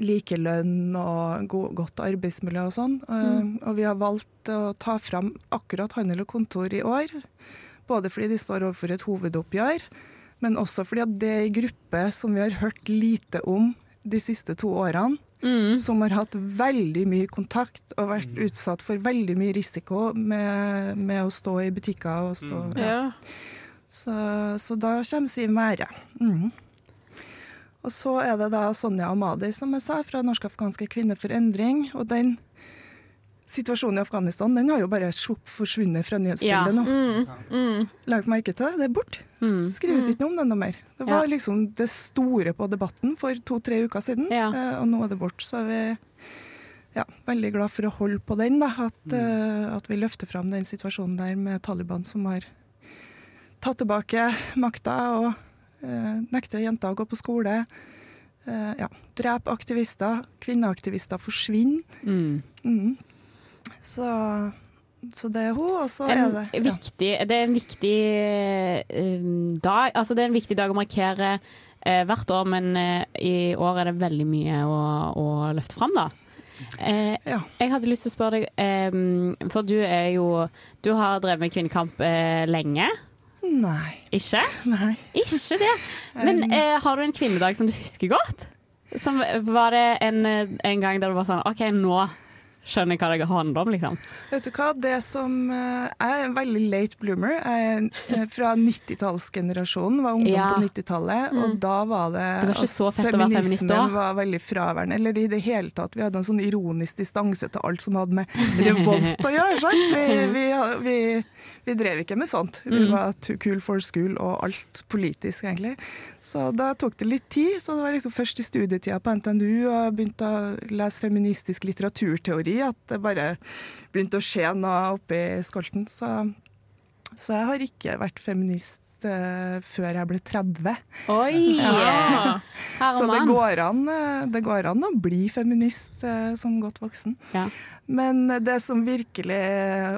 likelønn og go godt arbeidsmiljø og sånn. Eh, Mm. Og vi har valgt å ta fram akkurat handel og kontor i år. Både fordi de står overfor et hovedoppgjør, men også fordi at det er en gruppe som vi har hørt lite om de siste to årene. Som har hatt veldig mye kontakt og vært utsatt for veldig mye risiko med, med å stå i butikker og stå Mm. ja. Ja. Så, så da kommer Siv Mære. Mhm. Og så er det da Sonja Amadi, som jeg sa, fra Norsk-afghanske kvinner for endring. Og den situasjonen i Afghanistan den har jo bare forsvunnet fra nyhetsbildet nå. Mm. Lag merke til det, det er borte. Skrives ikke noe om det noe mer. Det var liksom det store på debatten for to-tre uker siden, ja. og nå er det borte. Så er vi ja, veldig glad for å holde på den, da. At, eh, at vi løfter fram den situasjonen der med Taliban som har tatt tilbake makta og uh, nekter jenter å gå på skole. Uh, ja, Drep aktivister. Kvinneaktivister forsvinner. Mhm. Så, så det er hun, og så er det ja. viktig, det er en viktig eh, dag Altså det er en viktig dag å markere uh, hvert år, men uh, i år er det veldig mye å, å løfte fram, da. Eh, Jeg hadde lyst til å spørre deg, eh, for du er jo Du har drevet med kvinnekamp eh, lenge. Nei. Ikke? Nei. Ikke det. Men eh, har du en kvinnedag som du husker godt? Som, var det en, eh, en gang der du var sånn OK, nå skjønner jeg hva det handler om, liksom? Vet du hva, det som eh, Jeg er en veldig late bloomer. Jeg er eh, fra 90-tallsgenerasjonen, var ungdom Ja. på 90-tallet. Mm. Og da var det Det var ikke så fett å være feminist da. Feminismen var veldig fraværende. Eller i det hele tatt. Vi hadde en sånn ironisk distanse til alt som hadde med revolt å gjøre. sant? Vi, vi, vi, vi drev ikke med sånt. Vi Mm. var too cool for school og alt politisk, egentlig. Så da tok det litt tid. Så det var liksom først i studietida på NTNU og jeg begynte å lese feministisk litteraturteori at det bare begynte å skje noe oppi skolten. Så, så jeg har ikke vært feminist før jeg ble 30. Oi! Ja. Så det går, an, eh, det går an å bli feminist eh, som godt voksen. Men det som virkelig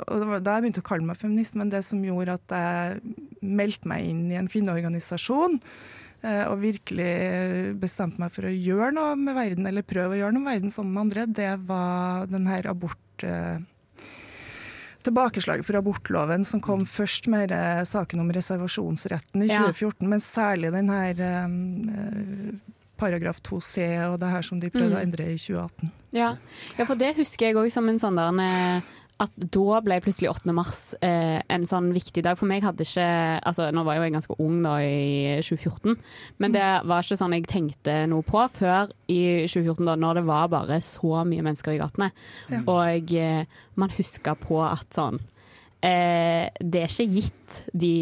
Og det var da jeg begynte å kalle meg feminist, men det som gjorde at jeg meldte meg inn i en kvinneorganisasjon, eh, og virkelig bestemte meg for å gjøre noe med verden, eller prøve å gjøre noe med verden sammen med andre, det var den her abort... Tilbakeslaget for abortloven som kom først med saken om reservasjonsretten i Ja. 2014, men særlig den her um, paragraf 2c og det her som de prøvde Mm. å endre i 2018. Ja. ja, for det husker jeg òg som en sånn der eh, At da ble plutselig 8. mars eh, en sånn viktig dag. For meg hadde ikke Altså, nå var jeg jo jeg ganske ung da i 2014, men det var ikke sånn jeg tenkte noe på før i 2014, da når det var bare så mye mennesker i gatene. Ja. Og eh, man huska på at sånn eh, det er ikke gitt de,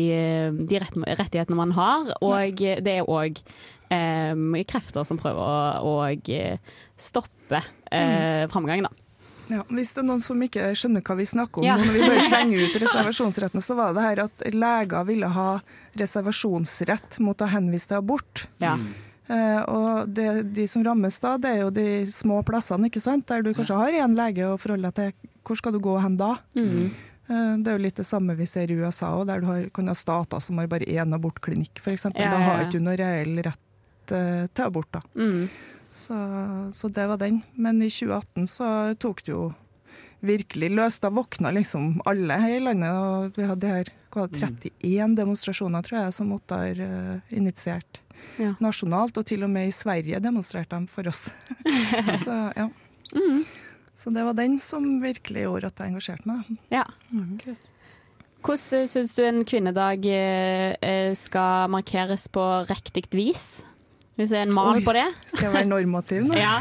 de rett, rettighetene man har, og det er òg eh, krefter som prøver å, å eh, stoppe eh, framgangen, da. Ja, hvis det er noen som ikke skjønner hva vi snakker om Ja. når vi bare slenger ut reservasjonsretten, så var det her at leger ville ha reservasjonsrett mot å henvise til abort. Ja. Uh, og det, de som rammes da, det er jo de små plassene, ikke sant? der du kanskje har én lege å forholde deg til. Hvor skal du gå hen da? Mm. Eh, Det er jo litt det samme vi ser i USA, og der du har, kan ha stater som har bare én abortklinikk, f.eks. Ja, Da ja, har du ikke du noe reell rett uh, til abort. da. Mm. Så, så det var den. Men i 2018 så tok det jo virkelig løs. Da våkna liksom alle her i landet. Og vi hadde her hva, var det, 31 demonstrasjoner, tror jeg, som Ottar uh, initiert Ja. nasjonalt. Og til og med i Sverige demonstrerte de for oss. så ja. Mm. Så det var den som virkelig gjorde at jeg engasjerte meg. Ja. Mm. Hvordan syns du en kvinnedag eh, eh, skal markeres på riktig vis? Hvis det er en mal Oi, på det. Skal jeg være normativ nå? Ja,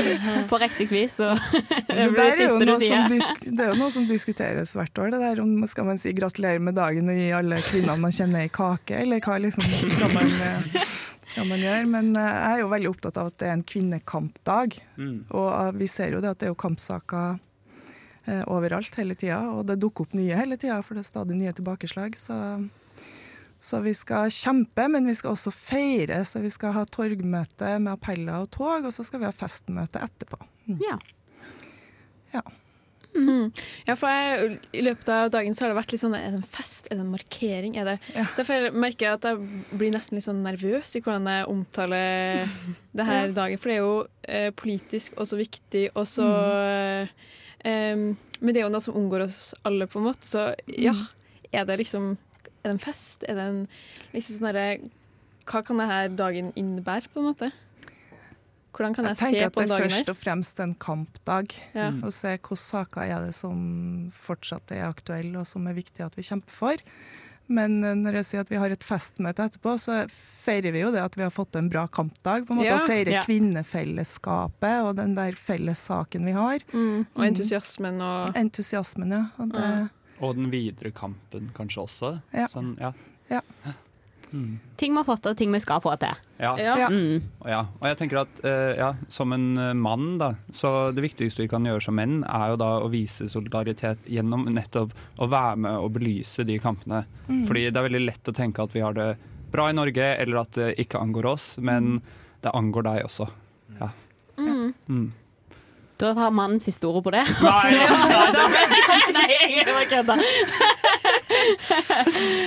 på riktig vis, så det blir det siste du sier. det er jo noe som diskuteres hvert år. Det der om Skal man si 'gratulerer med dagen' og gi alle kvinnene man kjenner ei kake, eller hva liksom skal man, eh, skal man gjøre? Men eh, jeg er jo veldig opptatt av at det er en kvinnekampdag. Mm. Og eh, vi ser jo det at det er jo kampsaker overalt hele tida, og det dukker opp nye hele tida, for det er stadig nye tilbakeslag. Så, så vi skal kjempe, men vi skal også feire. Så vi skal ha torgmøte med appeller og tog, og så skal vi ha festmøte etterpå. Mm. Ja. Mm. Ja, for jeg, I løpet av dagen så har det vært litt sånn Er det en fest? Er det en markering? Er det, Så jeg merker at jeg blir nesten litt sånn nervøs i hvordan jeg omtaler det her Ja. dagen. For det er jo eh, politisk og så viktig, og så eh, Men det er jo noe som omgår oss alle, på en måte. Så ja, er det liksom Er det en fest? Er det en liksom sånn derre Hva kan denne dagen innebære, på en måte? Hvordan kan jeg, Jeg tenker at det er først og fremst en kampdag. Ja. Og se hvilke saker er det som fortsatt er aktuelle og som er viktig at vi kjemper for. Men eh, når jeg sier at vi har et festmøte etterpå, så feirer vi jo det at vi har fått en bra kampdag. på en måte, Ja. Og feirer Ja. kvinnefellesskapet og den der felles saken vi har. Mm, og entusiasmen og Entusiasmen, ja. Og det, Og den videre kampen kanskje også. Ja. Sånn, ja. Ja. Mm. Ting vi har fått til, og ting vi skal få til. Ja. Ja. Mm. Og ja. Og jeg tenker at uh, ja, som en eh, mann, da, så det viktigste vi kan gjøre som menn, er jo da å vise solidaritet gjennom nettopp å være med og belyse de kampene. Mm. Fordi det er veldig lett å tenke at vi har det bra i Norge, eller at det ikke angår oss, men det angår deg også. Ja. Mm. Mm. Da har mannen siste ordet på det. Nei. Nei, jeg bare kødda.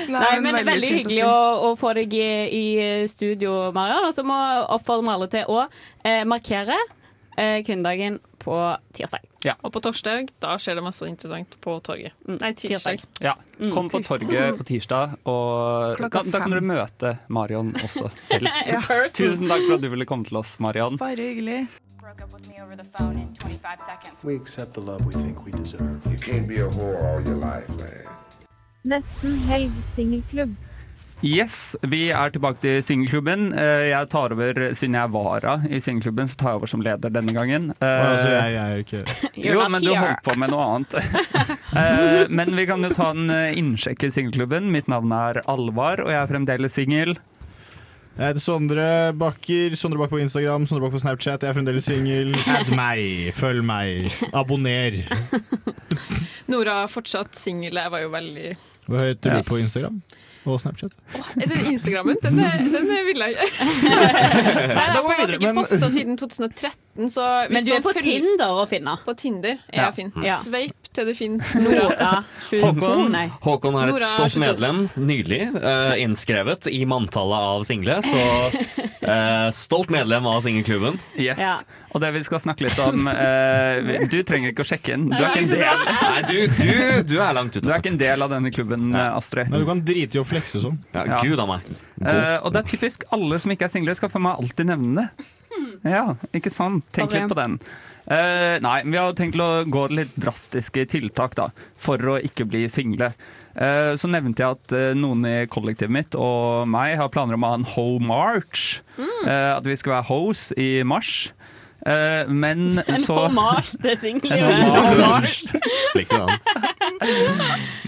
Nei, men det er veldig hyggelig å, å få deg i, i studio, Marion. Og så må jeg oppfordre alle til å eh, markere eh, kvinnedagen på tirsdag. Ja. Og på torsdag da skjer det masse interessant på torget. Nei, tirsdag. Ja, Kom på torget på tirsdag, og da, da kan du dere møte Marion også selv. Ja. Tusen takk for at du ville komme til oss, Marion. Bare hyggelig. We accept the love we think we deserve. You can't be a whore all your life, man. Nesten helg singelklubb. Yes, vi er tilbake til singelklubben. Eh, Jeg tar over, Siden jeg vara i singelklubben, så tar jeg over som leder denne gangen. Uh, altså, jeg, jeg er ikke Jo, not men du here. holdt på med noe annet. uh, men vi kan jo ta en innsjekk i singelklubben. Mitt navn er Alvar, og jeg er fremdeles singel. Jeg heter Sondre Bakker. Sondre Bakker på Instagram, Sondre Bakker på Snapchat. Jeg er fremdeles singel. Add meg, følg meg, abonner. Nora er fortsatt singel. Jeg var jo veldig Hva heter du på Instagram og Snapchat? Er det Instagrammen? Den, er- den er vil jeg ikke. Nei, jeg har videre, ikke posta siden 2013, så hvis Men du er på følger- Tinder å finne. På Tinder er Ja. jeg fin. Ja. Sveip til du finner Nora Håkon. Håkon er et stolt medlem, nydelig, uh, innskrevet i manntallet av single. Så uh, stolt medlem av singelklubben. Yes. Ja. Og det vi skal snakke litt om uh, Du trenger ikke å sjekke inn. Du er ikke en del, Nei, du, du, du er langt du er ikke en del av denne klubben, Astrid. Men du kan drite i å sånn. Ja, Ja. Gud a meg. Eh, og det er typisk alle som ikke er single, skal for meg alltid nevne det. Ja, ikke sant? Tenk Sorry. litt på den. Eh, nei, vi har tenkt å gå litt drastiske tiltak da, for å ikke bli single. Eh, så nevnte jeg at eh, noen i kollektivet mitt og meg har planer om å ha en Ho March. Eh, at vi skal være hos i mars. Eh, men En så hommage til En singellivet. liksom.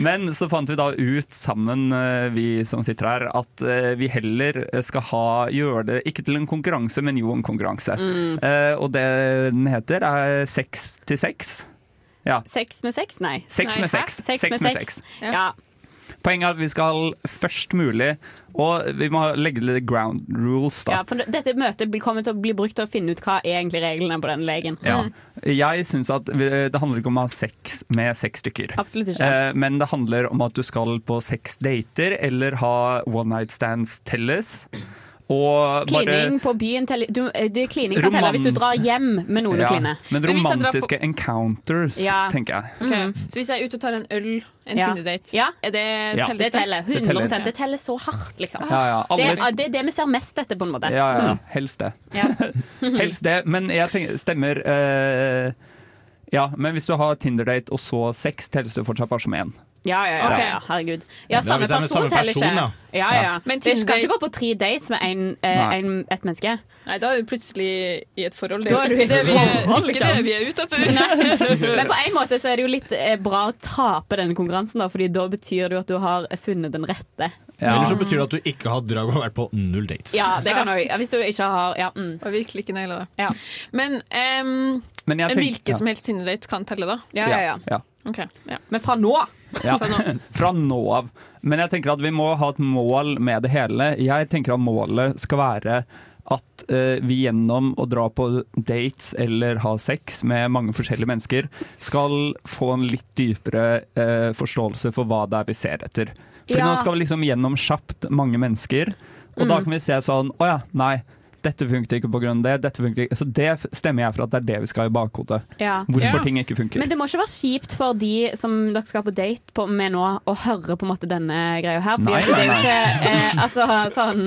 Men så fant vi da ut sammen, eh, vi som sitter her, at eh, vi heller skal ha, gjøre det ikke til en konkurranse, men jo en konkurranse. Mm. Eh, og det den heter, er seks til seks. Ja. Sex med seks? Nei. Seks med. Sex Sex med sex. Ja. Poenget er at vi skal først mulig, og vi må legge litt ground rules, da. Ja, for dette møtet kommer til å bli brukt til å finne ut hva er egentlig reglene på den legen. Ja. Jeg syns at det handler ikke om å ha sex med seks stykker. Absolutt ikke. Eh, men det handler om at du skal på seks dater eller ha one night stands telles. Og bare Klining på byen du, eh, det, Klining kan telle hvis du drar hjem med noen Ja, å kline. Men Men romantiske encounters, Ja. tenker jeg. Ok, Så hvis jeg er ute og tar en øl, en Ja. Tinder-date, Ja. er det Ja. telles Det teller. Det 100 teller. Det teller så hardt, liksom. Ja, ja, alle- det, er- det er det vi ser mest etter, på en måte. Ja, ja, helst det. Ja. helst det, men jeg tenker, stemmer Uh, Ja, men hvis du har Tinder-date og så sex, telles det fortsatt bare som én. Ja, ja, ja, Okay. ja, herregud. Ja, Ja, samme er person samme teller ikke. ja. Ja, ja. Ja. Men Tinder... du kan ikke gå på tre dates med en, eh, en, et menneske. Nei, da er du plutselig i et forhold. Det er du i det vi er, ikke liksom. det vi er ute etter. Men på en måte så er det jo litt eh, bra å tape denne konkurransen, da, Fordi da betyr det jo at du har funnet den rette. Eller så betyr det at du ikke har drag og har vært på null dates. Ja, det kan ja, Hvis du ikke har ja, mm. Og virkelig ikke naila det. Ja. Men um, Men tenker- hvilken ja. som helst Tinder-date kan telle, da? Ja, ja, ja. Ja. Ok, ja. Men fra nå Ja, Fra nå. av. Men jeg tenker at vi må ha et mål med det hele. Jeg tenker at målet skal være at uh, vi gjennom å dra på dates eller ha sex med mange forskjellige mennesker, skal få en litt dypere uh, forståelse for hva det er vi ser etter. For Ja. nå skal vi liksom gjennom kjapt mange mennesker, og da Mm. kan vi se sånn Å ja, nei. Dette funket ikke på grunn av det. Dette funket ikke. Så det stemmer jeg for at det er det vi skal ha i bakhodet. Ja. Hvorfor Ja. ting ikke funker. Men det må ikke være kjipt for de som dere skal på date på, med nå, å høre på en måte denne greia her. Fordi Nei, det er jo ikke eh, altså, sånn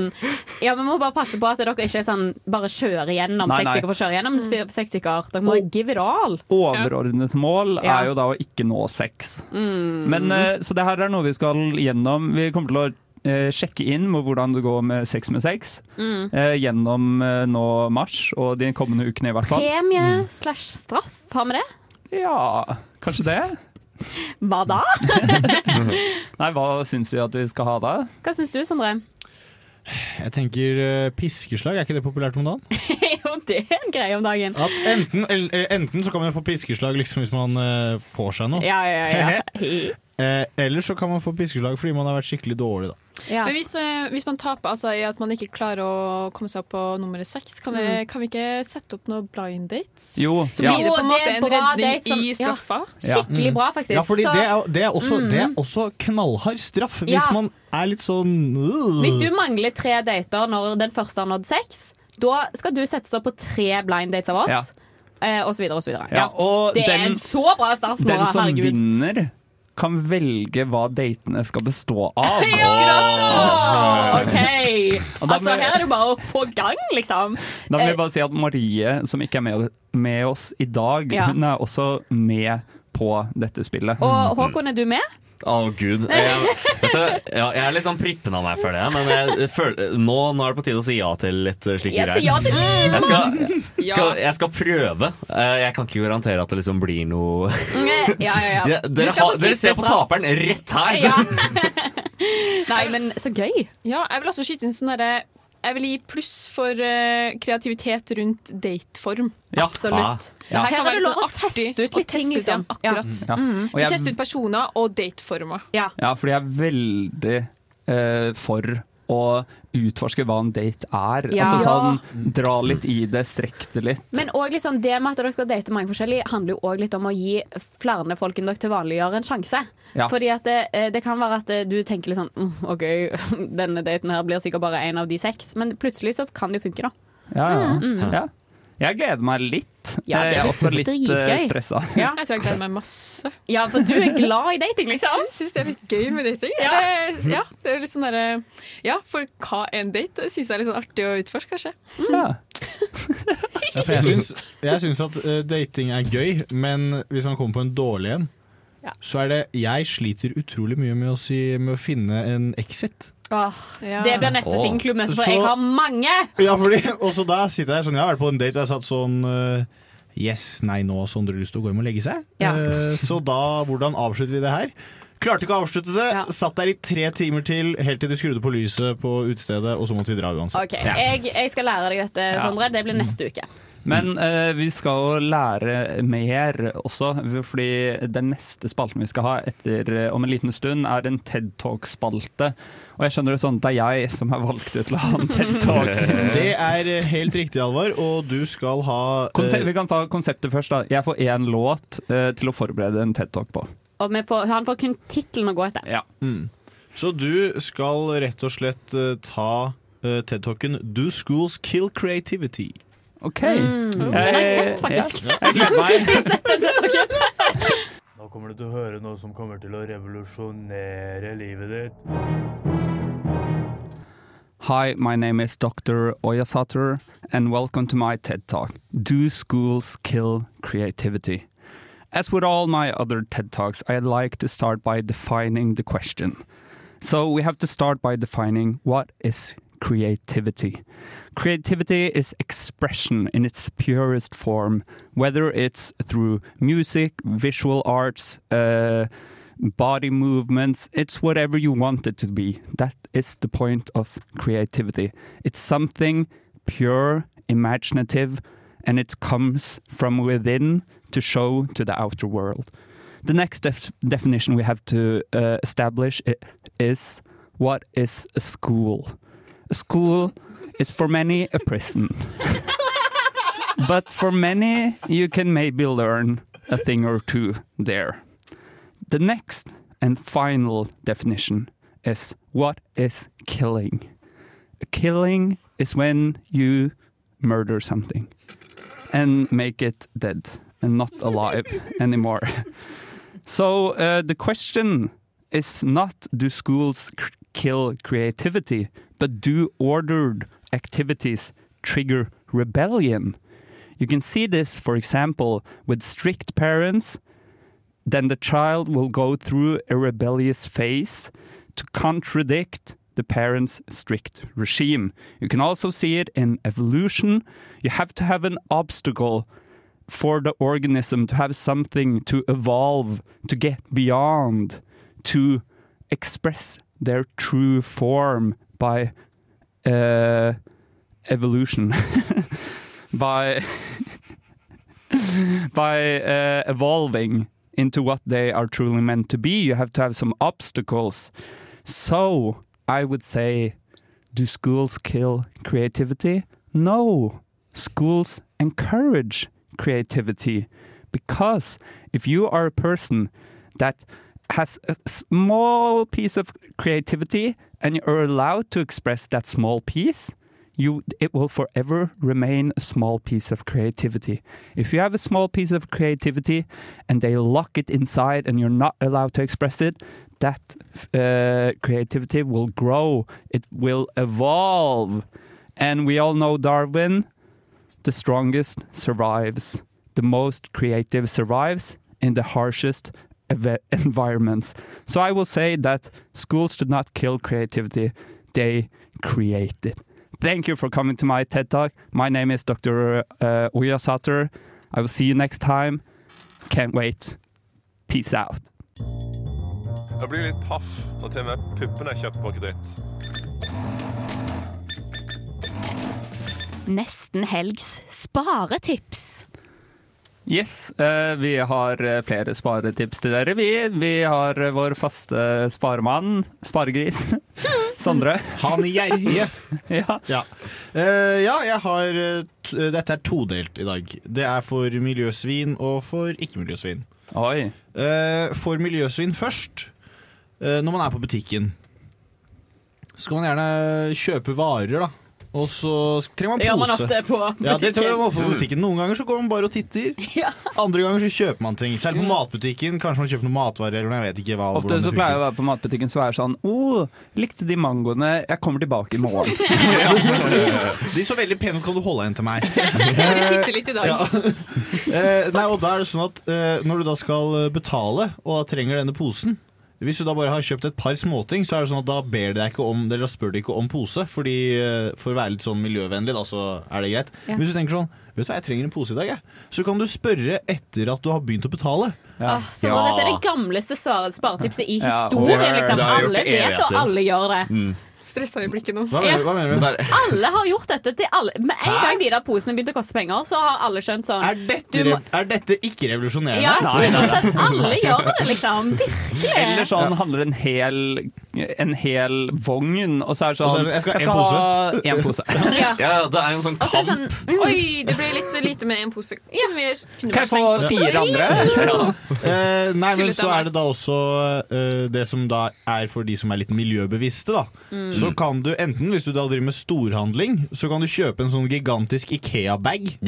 Ja, Vi må bare passe på at dere ikke er sånn bare kjører gjennom Nei, seks stykker for å kjøre gjennom seks stykker. Dere må give it all. Overordnet mål er jo da å ikke nå sex. Mm. Men, eh, så det her er noe vi skal gjennom. Vi kommer til å eh, sjekke inn med hvordan det går med sex med sex Mm. eh, gjennom eh, nå mars og de kommende ukene, i hvert fall. Premie slash straff, har vi det? Ja, kanskje det? Hva da? Nei, hva syns vi at vi skal ha da? Hva syns du, Sondre? Jeg tenker uh, piskeslag, er ikke det populært om dagen? jo, det en greie om dagen. At enten, eller, enten så kan man få piskeslag liksom hvis man uh, får seg noe. Ja, ja, ja. Eh, eller så kan man få piskeslag fordi man har vært skikkelig dårlig, da. Ja. Men hvis, eh, hvis man taper altså, i at man ikke klarer å komme seg opp på nummeret seks, kan, vi, Mm. kan vi ikke sette opp noen blind dates? Jo, Så ja. det på en måte en redning som- i ja. straffa? Skikkelig bra, faktisk. Ja, fordi Så- det, er, det, er også, det er Mm. også knallhard straff hvis Ja. man er litt sånn øh. Hvis du mangler tre dater når den første har nådd seks, da skal du settes opp på tre blind dates av oss. Ja. og så videre og så videre. Ja, og det er en så bra start nå, Den som vinner, kan velge hva datene skal bestå av. Ja! OK! Altså, her er det bare å få gang, liksom. Da vil Eh, jeg bare si at Marie, som ikke er med, med oss i dag, Ja. hun er også med på dette spillet. Og Håkon, er du med? Å, gud. Jeg, vet du, ja, jeg er litt sånn prippen av meg, føler jeg. Men jeg føler, nå, nå er det på tide å si ja til litt uh, slike greier. ja til livet! Jeg skal, skal, jeg skal prøve. Eh, Jeg kan ikke garantere at det liksom blir noe Ja, ja, dere, ha, dere ser på taperen rett her! Ja. Nei, men så gøy. Ja, jeg vil også skyte inn sånn derre Jeg vil gi pluss for uh, kreativitet rundt dateform. Ja. Absolutt. Ja. Her Her kan er være det lov sånn å teste ut litt ting, liksom. Ja, akkurat. Ja. Mm. Jeg- teste ut personer og dateformer. Ja. Ja, fordi jeg er veldig uh, for å utforske hva en date er. Ja. Altså sånn, Dra litt i det, strekk det litt. Men også liksom, det med at dere skal date mange forskjellige, handler jo også litt om å gi flere folk enn dere til vanlig gjør en sjanse. Ja. Fordi at det, eh, det kan være at eh, du tenker litt sånn mm, OK, denne daten her blir sikkert bare en av de seks, men plutselig så kan det jo funke, da. Ja, ja. Mm. ja. Jeg gleder meg litt. Ja, det jeg er også litt uh, stressa. Ja. Jeg tror jeg gleder meg masse. Ja, for du er glad i dating, liksom. Jeg syns det er litt gøy med dating. Ja. Det, ja, det er litt sånn der, Ja, for hva er en date? Det syns jeg er litt sånn artig å utforske, kanskje. Ja. Ja, for jeg syns, jeg syns at eh, dating er gøy, men hvis man kommer på en dårlig en, Ja. så er det Jeg sliter utrolig mye med å, si, med å finne en exit. Åh, Ja. Det blir neste singelklubbmøte, for Så- jeg har mange! Ja, fordi, og så da sitter jeg der sånn Jeg har vært på en date og jeg satt sånn eh, Yes, nei, nå har Sondre lyst til å gå hjem og legge seg. Ja. Eh, så da, hvordan avslutter vi det her? Klarte ikke å avslutte det. Satt der i tre timer til, helt til de skrudde på lyset på utestedet, og så måtte vi dra uansett. Ok, jeg, jeg skal lære deg dette, Sondre. Det blir neste uke. Men eh, vi skal lære mer også, fordi den neste spalten vi skal ha etter eh, om en liten stund, er en TED Talk-spalte. Og jeg skjønner det sånn, det er jeg som er valgt ut til å ha en TED Talk. Det er eh, helt riktig, Alvar, og du skal ha eh, vi kan ta konseptet først. da Jeg får én låt eh, til å forberede en TED Talk på. Og vi får, han får kun tittelen å gå etter. Ja. Mm. Så du skal rett og slett eh, ta uh, TED-talken 'Do schools kill creativity'? OK. Mm, den har jeg sett, faktisk. Ja, jeg gleder meg. Nå kommer du til å høre noe som kommer til å revolusjonere livet ditt. Hi, my name is Dr. Oyasater, and welcome to my TED Talk. Do schools kill creativity? As with all my other TED Talks, I'd like to start by defining the question. So we have to start by defining what is creativity. Creativity is expression in its purest form, whether it's through music, visual arts, uh, body movements, it's whatever you want it to be. That is the point of creativity. It's something pure, imaginative, and it comes from within to show to the outer world. The next def- definition we have to uh, establish is what is a school? School is for many a prison. but for many, you can maybe learn a thing or two there. The next and final definition is what is killing? A killing is when you murder something and make it dead and not alive anymore. So uh, the question is not do schools kill creativity, but do ordered activities trigger rebellion? You can see this, for example, with strict parents. Then the child will go through a rebellious phase to contradict the parents' strict regime. You can also see it in evolution. You have to have an obstacle for the organism to have something to evolve, to get beyond, to express their true form by uh, evolution, by by uh, evolving into what they are truly meant to be. You have to have some obstacles. So I would say, do schools kill creativity? No, schools encourage creativity because if you are a person that has a small piece of creativity and you're allowed to express that small piece, you it will forever remain a small piece of creativity. If you have a small piece of creativity and they lock it inside and you're not allowed to express it, that uh, creativity will grow. It will evolve. And we all know Darwin, the strongest survives. The most creative survives in the harshest environments. So I will say that schools should not kill creativity, they create it. Thank you for coming to my TED Talk. My name is Dr. Uh, Oya Sater. I will see you next time. Can't wait. Peace out. Jeg blir litt paff når til og med puppene er kjøpt på kreditt. Nesten helgs sparetips. Yes, eh, vi har eh, flere sparetips til dere. Vi, vi har eh, vår faste sparemann, sparegris, Sondre. Han gjerrige. ja. Ja. Uh, ja, jeg har Dette er todelt i dag. Det er for miljøsvin og for ikke-miljøsvin. Oi. Uh, for miljøsvin først. Uh, når man er på butikken, så kan man gjerne kjøpe varer, da. Og så trenger man pose. Ja, man ofte på Ja, det tror jeg man på butikken. Noen ganger så går man bare og titter. Andre ganger så kjøper man ting. Særlig på matbutikken. Kanskje man kjøper noen matvarer eller jeg vet ikke hva. Ofte så pleier jeg å være på matbutikken så er jeg sånn Å, likte de mangoene? Jeg kommer tilbake i morgen. De så veldig pene ut, kan du holde en til meg? Jeg titter litt i dag. Ja. Eh, nei, og da er det sånn at eh, Når du da skal eh, betale og da trenger denne posen Hvis du da bare har kjøpt et par småting, så er det sånn at da ber deg ikke om Eller spør de ikke om pose, fordi eh, for å være litt sånn miljøvennlig, da, så er det greit. Ja. Hvis du tenker sånn Vet du hva, jeg trenger en pose i dag, jeg. Så kan du spørre etter at du har begynt å betale. Ah, så ja. Dette er det gamleste sparetipset i historien. Liksom. Alle vet, og alle gjør det. Stressa øyeblikket nå. Hva mener, hva mener du? Alle har gjort dette til alle. Med en Hæ? gang de der posene begynte å koste penger, så har alle skjønt sånn Er dette, må- er dette ikke revolusjonerende? Ja, 100%. Alle gjør det, liksom. Virkelig. Eller sånn handler en hel, en hel vogn, og så er det så sånn er det, jeg skal ha ha én pose. Ja. Ja, det er en sånn kamp. sånn Oi, det ble litt så lite med en pose. Ja, vi, kunne Kan jeg få fire andre? uh, nei, men så er det da også uh, det som da er for de som er litt miljøbevisste, da. Mm. Så kan du enten, hvis du da driver med storhandling, så kan du kjøpe en sånn gigantisk Ikea-bag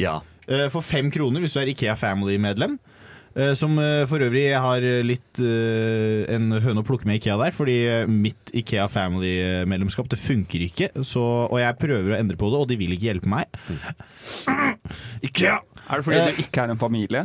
eh, for fem kroner hvis du er Ikea Family-medlem. Eh, Som eh, for øvrig har litt eh, en høne å plukke med Ikea der, fordi eh, mitt Ikea Family-medlemskap det funker ikke. Så, og jeg prøver å endre på det, og de vil ikke hjelpe meg. Ikea! Er det fordi du ikke er en familie?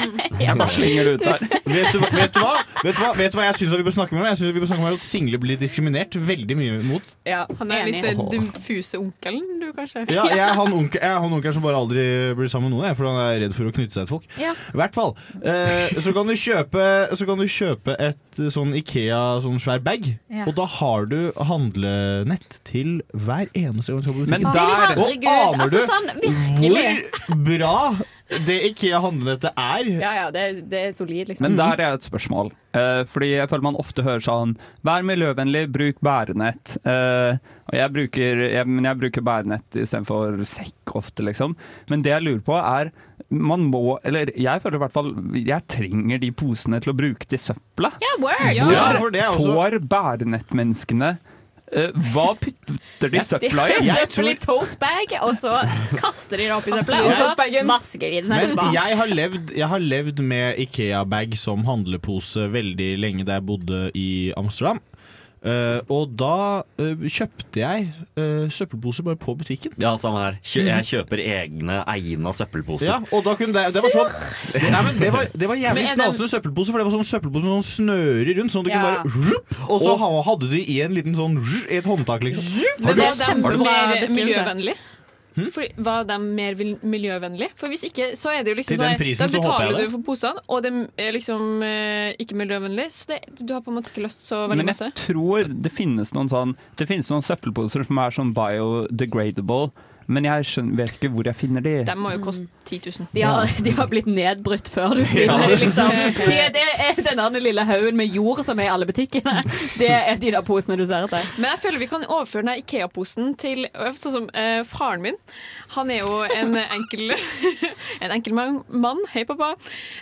Ja. Bare slenger det ut der. Vet du, vet, du hva? vet du hva Vet du hva jeg syns vi bør snakke med? Jeg synes vi bør snakke med at single blir diskriminert veldig mye mot. Ja, han er litt den diffuse onkelen, du, kanskje? Ja, jeg er han onkel, jeg er han onkelen som bare aldri blir sammen med noen, jeg, for han er redd for å knytte seg til folk. Ja. I hvert fall. Eh, så, kan du kjøpe, så kan du kjøpe et eh, sånn Ikea sånn svær bag, Ja. og da har du handlenett til hver eneste gang du skal på Men butikken. der- og Herregud, aner altså du sånn, virkelig. hvor bra det Ikea handlenettet er? Ja, ja, det, er- det er solid, liksom. Men der er et spørsmål. Uh, fordi jeg føler man ofte hører sånn Vær miljøvennlig, bruk bærenett. Uh, og jeg bruker, jeg, men jeg bruker bærenett istedenfor sekk ofte, liksom. Men det jeg lurer på, er man må Eller jeg føler i hvert fall Jeg trenger de posene til å bruke til søpla. Yeah! Hvor Ja, for det også- får bærenettmenneskene Hva putter de De søpla i? har søppel i tote bag, og så kaster de det opp i søpla, og så masker vasker de den Men etterpå. jeg har levd, jeg har levd med Ikea-bag som handlepose veldig lenge da jeg bodde i Amsterdam. Eh, og da uh, kjøpte jeg uh, søppelposer bare på butikken. Ja, samme her. Kjø jeg kjøper egne egna søppelposer. Ja, og da kunne det, det var sånn det, nei, men det, var, det var jævlig snasende søppelposer, for det var sånn søppelpose sånn snører rundt. Sånn at du Ja. kunne bare rup, Og så og, hadde du i en liten sånn rup, et håndtak, liksom. Men det er var mer miljøvennlig? Hm? Fordi, var de mer miljøvennlige? miljøvennlig? For hvis ikke, så er det jo liksom sånn Da betaler du for posene, og de er liksom eh, ikke miljøvennlige, så det, du har på en måte ikke lyst så veldig Men masse. jeg tror det finnes noen sånn Det finnes noen søppelposer som er sånn biodegradable, men jeg skjønner, vet ikke hvor jeg finner de. De må jo koste 10 000. De har, de har blitt nedbrutt før du finner dem, liksom. De, det er den lille haugen med jord som er i alle butikkene. Det er de der posene du ser etter. Men jeg føler vi kan overføre den Ikea-posen til sånn som eh, faren min. Han er jo en enkel En enkel mann. Hei, pappa.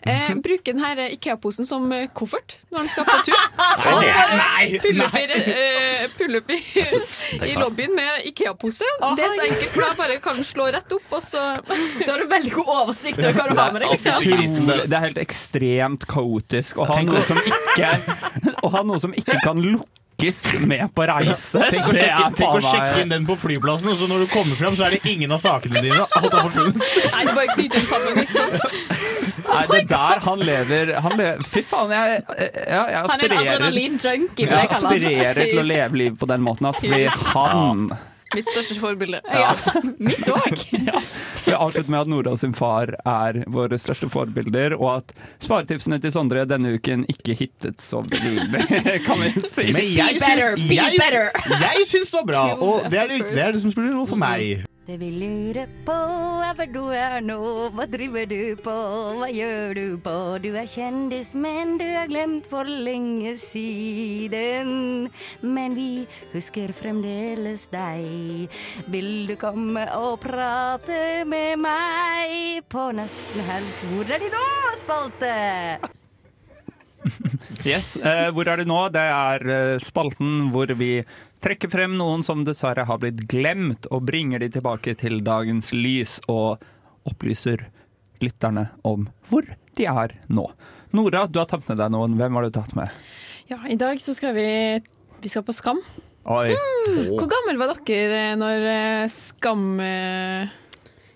Eh, bruker denne Ikea-posen som koffert når han skal på tur. Han bare pulle opp i, uh, pulle i, i lobbyen med Ikea-pose. Det er så enkelt, bare kan slå rett opp, og så Da har du veldig god oversikt over hva du har med deg. liksom. Det er helt ekstremt kaotisk å ha noe som ikke, å ha noe som ikke kan lukkes med på reise. Tenk å, sjekke, tenk å sjekke inn den på flyplassen, og så når du kommer frem, så er det ingen av sakene dine. Alt er forsvunnet. Nei, det bare knyter sammen, ikke sant? Nei, det er der han lever, han lever Fy faen, jeg, jeg, jeg Han er en adrenalin-junkie, vil jeg kalle han. aspirerer til å leve livet på den måten. Altså, fordi han Mitt største forbilde. Ja, mitt òg. Vi avslutter med at Nora sin far er våre største forbilder, og at sparetipsene til Sondre denne uken ikke hittet så veldig, kan vi si. Men jeg syns, jeg, jeg syns det var bra, og det er det, det, er det som spiller rolle for meg. Det vi lurer på er hvor du er nå, hva driver du på, hva gjør du på? Du er kjendis, men du er glemt for lenge siden. Men vi husker fremdeles deg. Vil du komme og prate med meg på Nesten helg? Hvor er de nå, spalte? Yes, eh, Hvor er det nå? Det er eh, spalten hvor vi trekker frem noen som dessverre har blitt glemt, og bringer de tilbake til dagens lys og opplyser lytterne om hvor de er nå. Nora, du har tatt med deg noen. Hvem har du tatt med? Ja, i dag så skal vi Vi skal på Skam. Oi. Hvor gammel var dere når eh, Skam eh,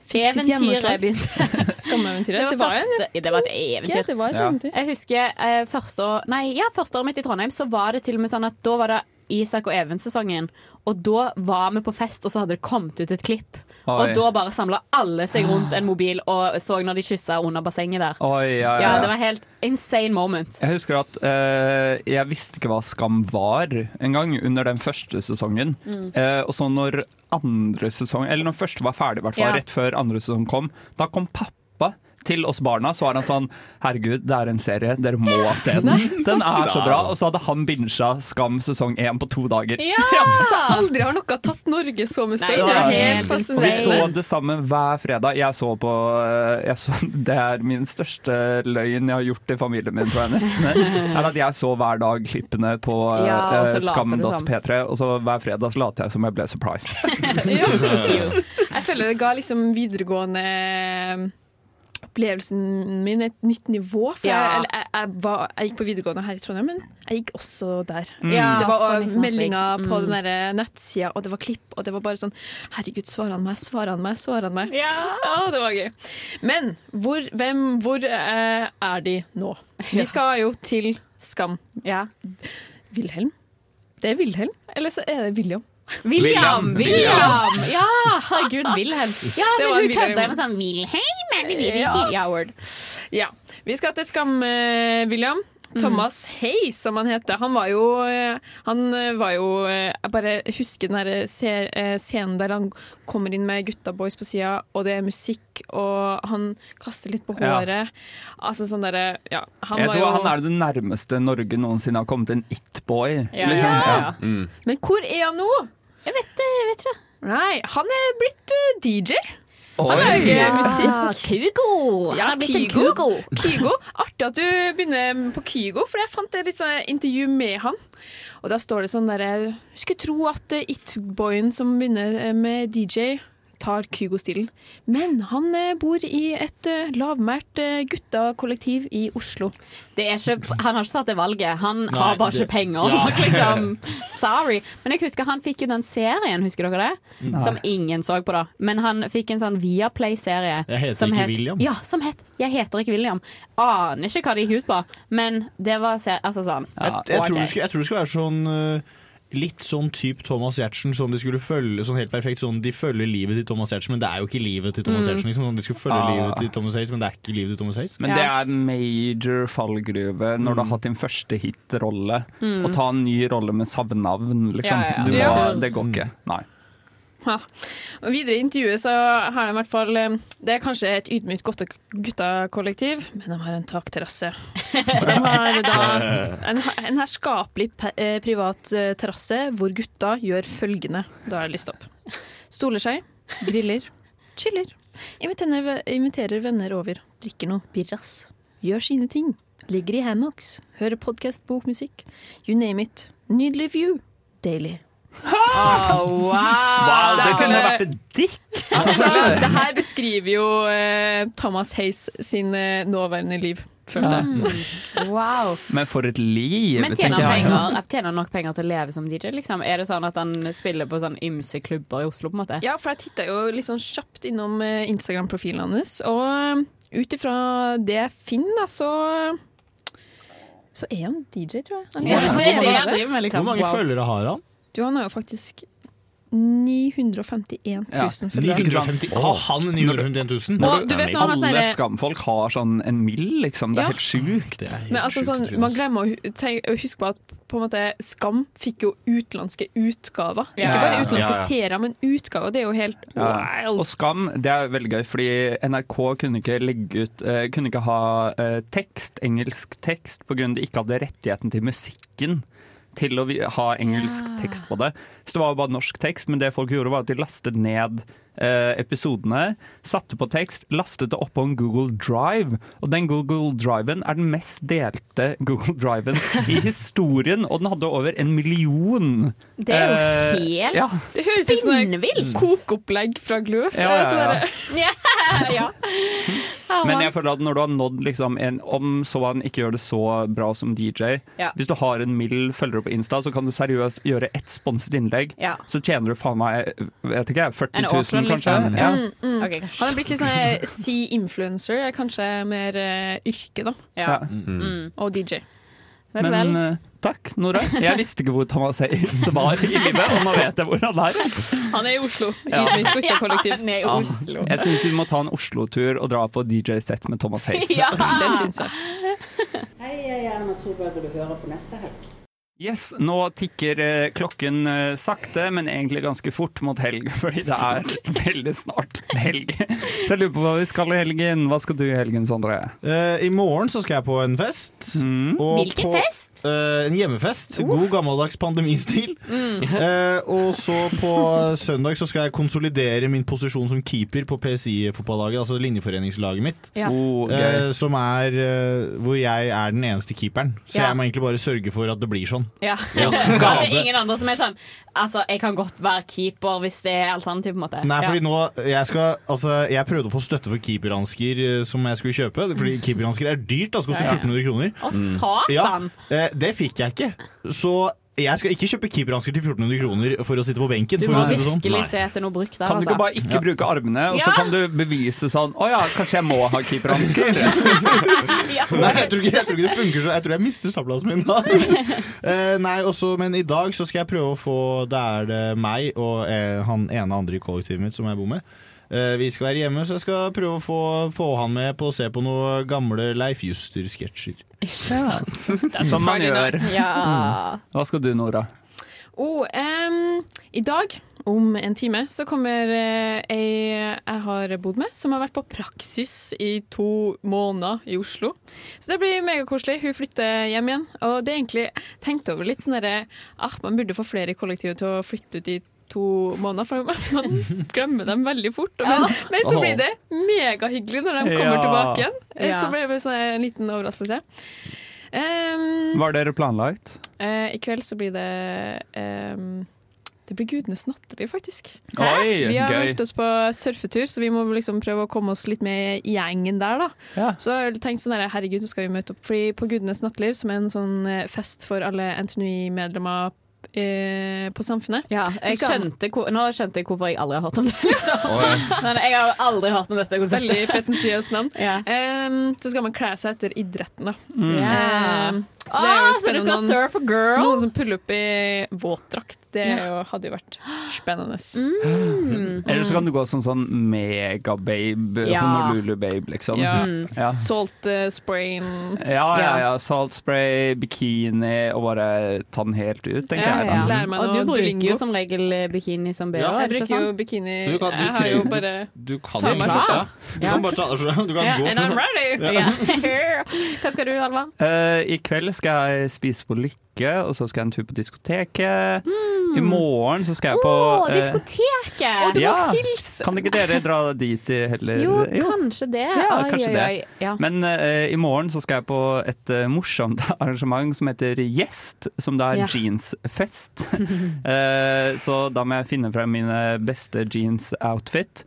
fikk sitt gjennomslag? Skameventyret. Det var, Det var en- det var et eventyr. Ja, var et Ja. Jeg husker eh, første, år, nei, ja, første året mitt i Trondheim, så var det til og med sånn at da var det Isak og Even-sesongen. Og da var vi på fest, og så hadde det kommet ut et klipp. Oi. Og da bare samla alle seg rundt en mobil og så når de kyssa under bassenget der. Oi, ja, Ja, ja. Det var helt insane moment. Jeg husker at eh, jeg visste ikke hva Skam var en gang under den første sesongen. Mm. Eh, og så når andre sesong, eller når første var ferdig, hvert Ja. rett før andre sesong kom, da kom pappa til oss barna, så var han sånn Herregud, det er en serie, dere må se den. Den er så bra. Og så hadde han binsja Skam sesong én på to dager. Så aldri har noe tatt Norge så med støy. Det er helt fascinerende. vi så det samme hver fredag. Jeg så på eh, jeg så, Det er min største løgn jeg har gjort i familien min, tror jeg nesten. Er at jeg så hver dag klippene på eh, Ja, eh, later du som. skam.p3, og så hver fredag så later jeg som jeg ble surprised. Ja. Jeg føler det ga liksom videregående opplevelsen min et nytt nivå. For Ja. jeg, eller, jeg, jeg, var, jeg gikk på videregående her i Trondheim, men jeg gikk også der. Mm. Ja, det var meldinger på Mm. den der nettsida, og det var klipp, og det var bare sånn Herregud, svarer han meg, svarer han meg, svarer han meg? Ja. det var gøy. Men hvor, hvem, hvor eh, er de nå? Vi skal jo til Skam. Ja. Wilhelm? Det er Wilhelm, eller så er det William. William! William! Ja, herregud, Wilhelm. Ja, men hun kødda med sånn Wilhelm! er det de Ja. sier? Ja, word. Ja. Vi skal til Skam, eh, William. Thomas Hayes, som han heter. Han var jo eh, Han eh, var jo Jeg bare husker den der scenen der han kommer inn med gutta boys på sida, og det er musikk, og han kaster litt på Ja. håret. Altså sånn derre Ja, han Jeg var tror jo han er det nærmeste Norge noensinne har kommet en it-boy. Ja, liksom. ja, ja. Mm. Men hvor er han nå? Jeg vet det, jeg vet ikke. Nei, han er blitt uh, DJ. Han lager Ja, musikk. Kygo! Ja, Han er blitt Kygo. Kygo. Kygo. Artig at du begynner på Kygo, for jeg fant et sånn intervju med han. Og da står det sånn derre Skulle tro at eh, It-boyen som begynner eh, med DJ, tar Kygo-stilen. Men han eh, bor i et eh, lavmælt eh, guttakollektiv i Oslo. Det er ikke, han har ikke tatt det valget. Han Nei, har bare det- ikke penger. Ja. liksom. Sorry. Men jeg husker han fikk jo den serien, husker dere det? Nei. Som ingen så på, da. Men han fikk en sånn Viaplay-serie. Jeg heter som ikke het- William. Ja, som het Jeg heter ikke William. Aner ikke hva det gikk ut på, men det var altså sånn Jeg, jeg, okay. tror det skulle, jeg tror det skulle være sånn uh, Litt sånn type Thomas Giertsen, sånn de skulle følge sånn helt perfekt Sånn de følger livet til Thomas Giertsen, men det er jo ikke livet til Thomas Mm. Giertsen. Liksom. Sånn, de skulle følge Ah. livet til Thomas Hayes, men det er ikke livet til Thomas Hayes. Men det er major fallgruve når du har hatt din første hitrolle. Mm. Å ta en ny rolle med savnavn, liksom. Ja, ja, Du må, det går ikke. Nei. Ja. Og videre i intervjuet så har de i hvert fall eh, Det er kanskje et ydmykt guttakollektiv, men de har en takterrasse. De har da en, en herskapelig eh, privat eh, terrasse hvor gutta gjør følgende. Da er det lista opp. Stoler seg, griller, chiller. Inviterer, inviterer venner over, drikker noe birras. Gjør sine ting. Ligger i hammocks, hører podkast, bokmusikk. You name it. Nydelig view. Daily. Oh, wow! Wow, det kunne Så- vært en dikt! Altså, det her beskriver jo eh, Thomas Hayes sin eh, nåværende liv, føler jeg. Wow. Men for et liv! Men tjener han penger, jeg tjener han nok penger til å leve som DJ? Liksom? Er det sånn at han spiller på sånn ymse klubber i Oslo? på en måte? Ja, for jeg titta jo litt sånn kjapt innom eh, Instagram-profilen hans, og eh, ut ifra det jeg finner, da, så så er han DJ, tror jeg. Han Ja, det er det jeg driver med, liksom. Hvor mange Wow. følgere har han? Du, han har jo faktisk 951 000 Ja. følgere. 950, har han 951 000? Nå, du vet har sånn Alle skamfolk har sånn en mill, liksom. Det Ja. er helt sjukt. Men altså, sånn, man glemmer å å huske på at på en måte, Skam fikk jo utenlandske utgaver. Ja. Ikke bare utenlandske Ja, ja. serier, men utgaver. Det er jo helt Ja. Og Skam, det er veldig gøy, fordi NRK kunne ikke legge ut eh, Kunne ikke ha eh, tekst, engelsk tekst, pga. de ikke hadde rettigheten til musikken. Til å ha engelsk tekst på det. Så det var jo bare norsk tekst, men det folk gjorde, var at de lastet ned eh, episodene, satte på tekst, lastet det opp på en Google Drive. Og den Google Driven er den mest delte Google Driven i historien, og den hadde over en million. Det er jo Eh, helt ja. Det høres ut som et kokeopplegg fra Gløs. Ja, ja, ja. Altså, ja. Men jeg føler at når du har nådd liksom en, Om så han ikke gjør det så bra som DJ Ja. Hvis du har en mild følger på Insta, så kan du seriøst gjøre ett sponset innlegg. Ja. Så tjener du faen meg vet ikke, 40 000, årslønn, kanskje. liksom. Ja. Mm, mm. Ok, kanskje. Han er blitt litt sånn Sea si influencer, er kanskje mer uh, yrke, da. Ja. Mm. Og DJ. Vel, Men vel. eh, takk, Nora. Jeg visste ikke hvor Thomas Hayes var i livet, og nå vet jeg hvor han er. Han er i Oslo, i Ja. mitt guttekollektiv. Han i Ja. Oslo. Jeg syns vi må ta en Oslo-tur og dra på DJ-sett med Thomas Hayes. Ja. Det syns jeg. Hei, jeg er Erna Solberg, og du hører på neste helg. Yes, Nå tikker eh, klokken eh, sakte, men egentlig ganske fort mot helg, fordi det er veldig snart helg. Så jeg lurer på hva vi skal i helgen. Hva skal du i helgen, Sondre? Uh, I morgen så skal jeg på en fest. og Hvilken på, fest? Eh, en hjemmefest. God gammeldags pandemistil. Mm. Uh, og så på søndag så skal jeg konsolidere min posisjon som keeper på PSI-fotballaget, altså linjeforeningslaget mitt. Ja. Oh. Eh, som er hvor jeg er den eneste keeperen. Så Ja. jeg må egentlig bare sørge for at det blir sånn. Ja. Ja, At det er ingen andre som er sånn Altså, jeg kan godt være keeper hvis det er alternativ, på en måte. Nei, Ja. fordi nå jeg, skal, altså, jeg prøvde å få støtte for keeperhansker som jeg skulle kjøpe. Fordi keeperhansker er dyrt. Det koster Ja, ja. 1400 kroner. Å, satan! Ja, det fikk jeg ikke. Så jeg skal ikke kjøpe keeperhansker til 1400 kroner for å sitte på benken. Du for må sånn. virkelig se etter noe bruk der, Kan du altså. ikke bare ikke bruke armene, og så kan du bevise sånn Å ja, kanskje jeg må ha keeperhansker? Nei, jeg tror, ikke, jeg tror ikke det funker så Jeg tror jeg mister samplassen min da. uh, nei, også, Men i dag så skal jeg prøve å få Det er det meg og eh, han ene andre i kollektivet mitt som jeg bor med. Eh, vi skal være hjemme, så jeg skal prøve å få, få han med på å se på noen gamle Leif Juster-sketsjer. Som man gjør. Ja. Hva skal du, Nora? Oh, um, I dag, om en time, så kommer uh, ei jeg har bodd med, som har vært på praksis i to måneder i Oslo. Så det blir megakoselig. Hun flytter hjem igjen. Og det er egentlig tenkt over litt sånn derre ah, Man burde få flere i kollektivet til å flytte ut i to måneder, for man glemmer dem veldig fort. Men, men så blir det megahyggelig når de kommer Ja. tilbake igjen. Eh, Så blir det sånn en liten overraskelse. Um, Hva har dere planlagt? Uh, I kveld så blir det um, Det blir Gudenes natteliv, faktisk. Oi, vi har gøy. meldt oss på surfetur, så vi må liksom prøve å komme oss litt med i gjengen der. da Så jeg har tenkt sånn der, herregud, nå skal vi møte opp Fordi på Gudenes natteliv, som er en sånn eh, fest for alle NTNUI-medlemmer eh, på Samfunnet Ja, jeg skjønte, nå skjønte jeg hvorfor jeg aldri har hørt om det. Liksom. Men jeg har aldri hørt om dette konseptet. Veldig pretensiøst navn. Ja. Um, så skal man kle seg etter idretten, da. Mm. Yeah. Um, så det er jo Ah, så du skal Noen- surf a girl? Noen som puller opp i våtdrakt. Det Ja. jo, hadde jo vært spennende. Mm. Eller så kan du gå som sånn megababe, Ja. Honolulu-babe, liksom. Ja. Ja. Salt uh, sprayen. Ja, ja, ja. Salt spray, bikini, og bare ta den helt ut, tenker Ja, jeg ja. da. Lærer meg Og du bruker jo som regel eh, bikini som BH, Ja, Jeg bruker jo bikini Du kan- du Jeg har jo bare Du kan Ta meg skjorta. Du kan bare ta av skjorta. Du kan yeah, gå and sånn. I'm ready. Hva skal du, Halvard? Uh, I kveld skal jeg spise på Lykke, og så skal jeg en tur på diskoteket. I morgen så skal jeg på Å, eh, diskoteket! du må hilse! Kan ikke dere dra dit heller? Jo, kanskje det. Ja, ai, kanskje ai, det. Ai, Ja. Men eh, i morgen så skal jeg på et uh, morsomt arrangement som heter Gjest, som da er Ja. jeansfest. Eh, så da må jeg finne frem mine beste jeans-outfit.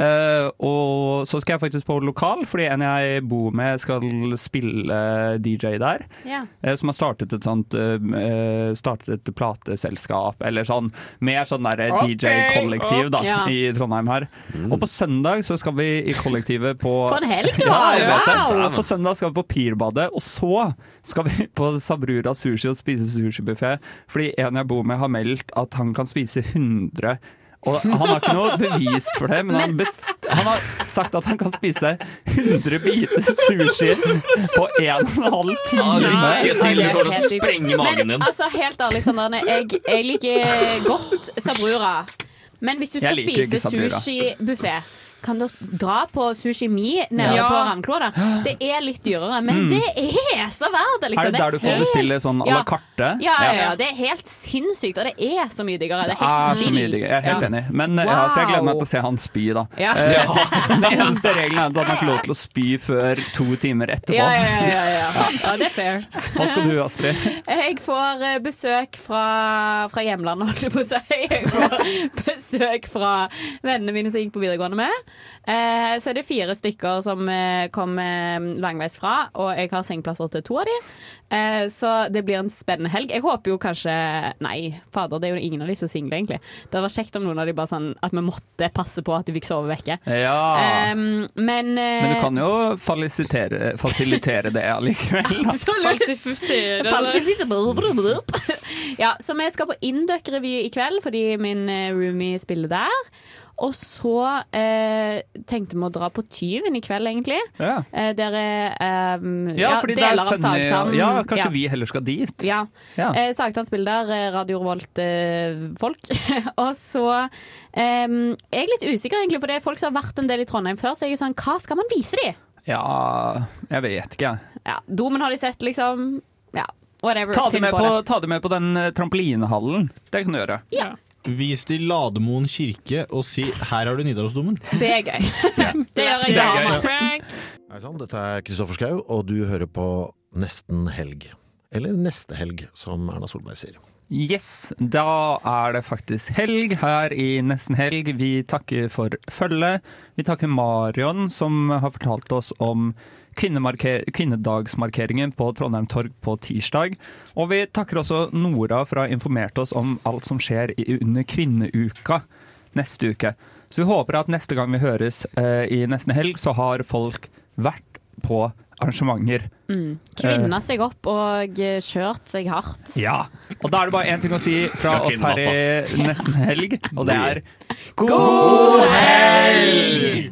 Eh, og så skal jeg faktisk på lokal, fordi en jeg bor med skal spille DJ der. Yeah. Uh, som har startet et sånt uh, Startet et plateselskap, eller sånn mer sånn der okay. DJ-kollektiv da, yeah. i Trondheim her. Og på søndag så skal vi i kollektivet på For en helg du har! Ja. Wow! På søndag skal vi på Pirbadet, og så skal vi på Sabrura sushi og spise sushibuffé. Fordi en jeg bor med har meldt at han kan spise 100 og Han har ikke noe bevis for det, men han, best, han har sagt at han kan spise 100 biter sushi på en og en halv time. lykke til, du kommer til å sprenge magen din. altså, helt ærlig, Sandane, jeg, jeg liker godt sabrura. Men hvis du skal spise sushibuffé kan du dra på sushi mi nede Ja. på Ravnkloa? Det er litt dyrere, men Mm. det er så verdt det. Liksom. Er det der du får bestille sånn à la carte? Ja, ja, ja, det er helt sinnssykt, og det er så mye diggere. Det er er helt så mye vilt. Jeg er helt enig. Men wow. ja, så jeg gleder meg til å se han spy, da. Ja. Eh, Den eneste regelen er at han har ikke lov til å spy før to timer etterpå. Ja, ja, ja, ja, ja. ja, det er fair. Hva skal du, Astrid? Jeg får eh, besøk fra, fra hjemlandet, holdt jeg på å si. Jeg får besøk fra vennene mine som jeg gikk på videregående med. Eh, så er det fire stykker som eh, kommer langveis fra, og jeg har sengeplasser til to av de. Eh, så det blir en spennende helg. Jeg håper jo kanskje Nei, fader, det er jo ingen av de som singler, single, egentlig. Det hadde vært kjekt om noen av de bare sånn at vi måtte passe på at de fikk sove vekke. Ja. Um, men, eh, Men du kan jo fasilitere, det allikevel. Absolutt. Falsifisere. Falsifisere. Ja, så vi skal på Induck-revy i kveld fordi min eh, roomie spiller der. Og så eh, tenkte vi å dra på Tyven i kveld, egentlig. Ja. Eh, der er ehm, Ja, fordi der deler av Sagtann. Ja, kanskje Ja. vi heller skal dit. Ja. Ja. Eh, Sagtann spiller eh, Radio Revolt-folk. og så ehm, er jeg litt usikker, egentlig, for det er folk som har vært en del i Trondheim før. Så jeg er sånn, hva skal man vise dem? Ja, jeg vet ikke, jeg. Ja, Domen har de sett, liksom. Ja. Whatever. Ta det med på på, ta det med på den eh, trampolinehallen. Det kan du gjøre. Ja. Vis til Lademoen kirke og si 'her har du Nidarosdomen'. Det er gøy. det gjør jeg Det er gøy. Hei sann, dette er Kristoffer Schau, og du hører på Nesten helg. Eller Neste helg, som Erna Solberg sier. Yes, da er det faktisk helg her i Nesten helg. Vi takker for følget. Vi takker Marion, som har fortalt oss om kvinnedagsmarkeringen på Trondheim Torg på tirsdag. Og vi takker også Nora for å ha informert oss om alt som skjer under kvinneuka neste uke. Så vi håper at neste gang vi høres eh, i Nesten helg, så har folk vært på arrangementer. Mm. Kvinna seg opp og eh, kjørt seg hardt. Ja, og da er det bare én ting å si fra oss her i. Nesten helg, og det er God helg!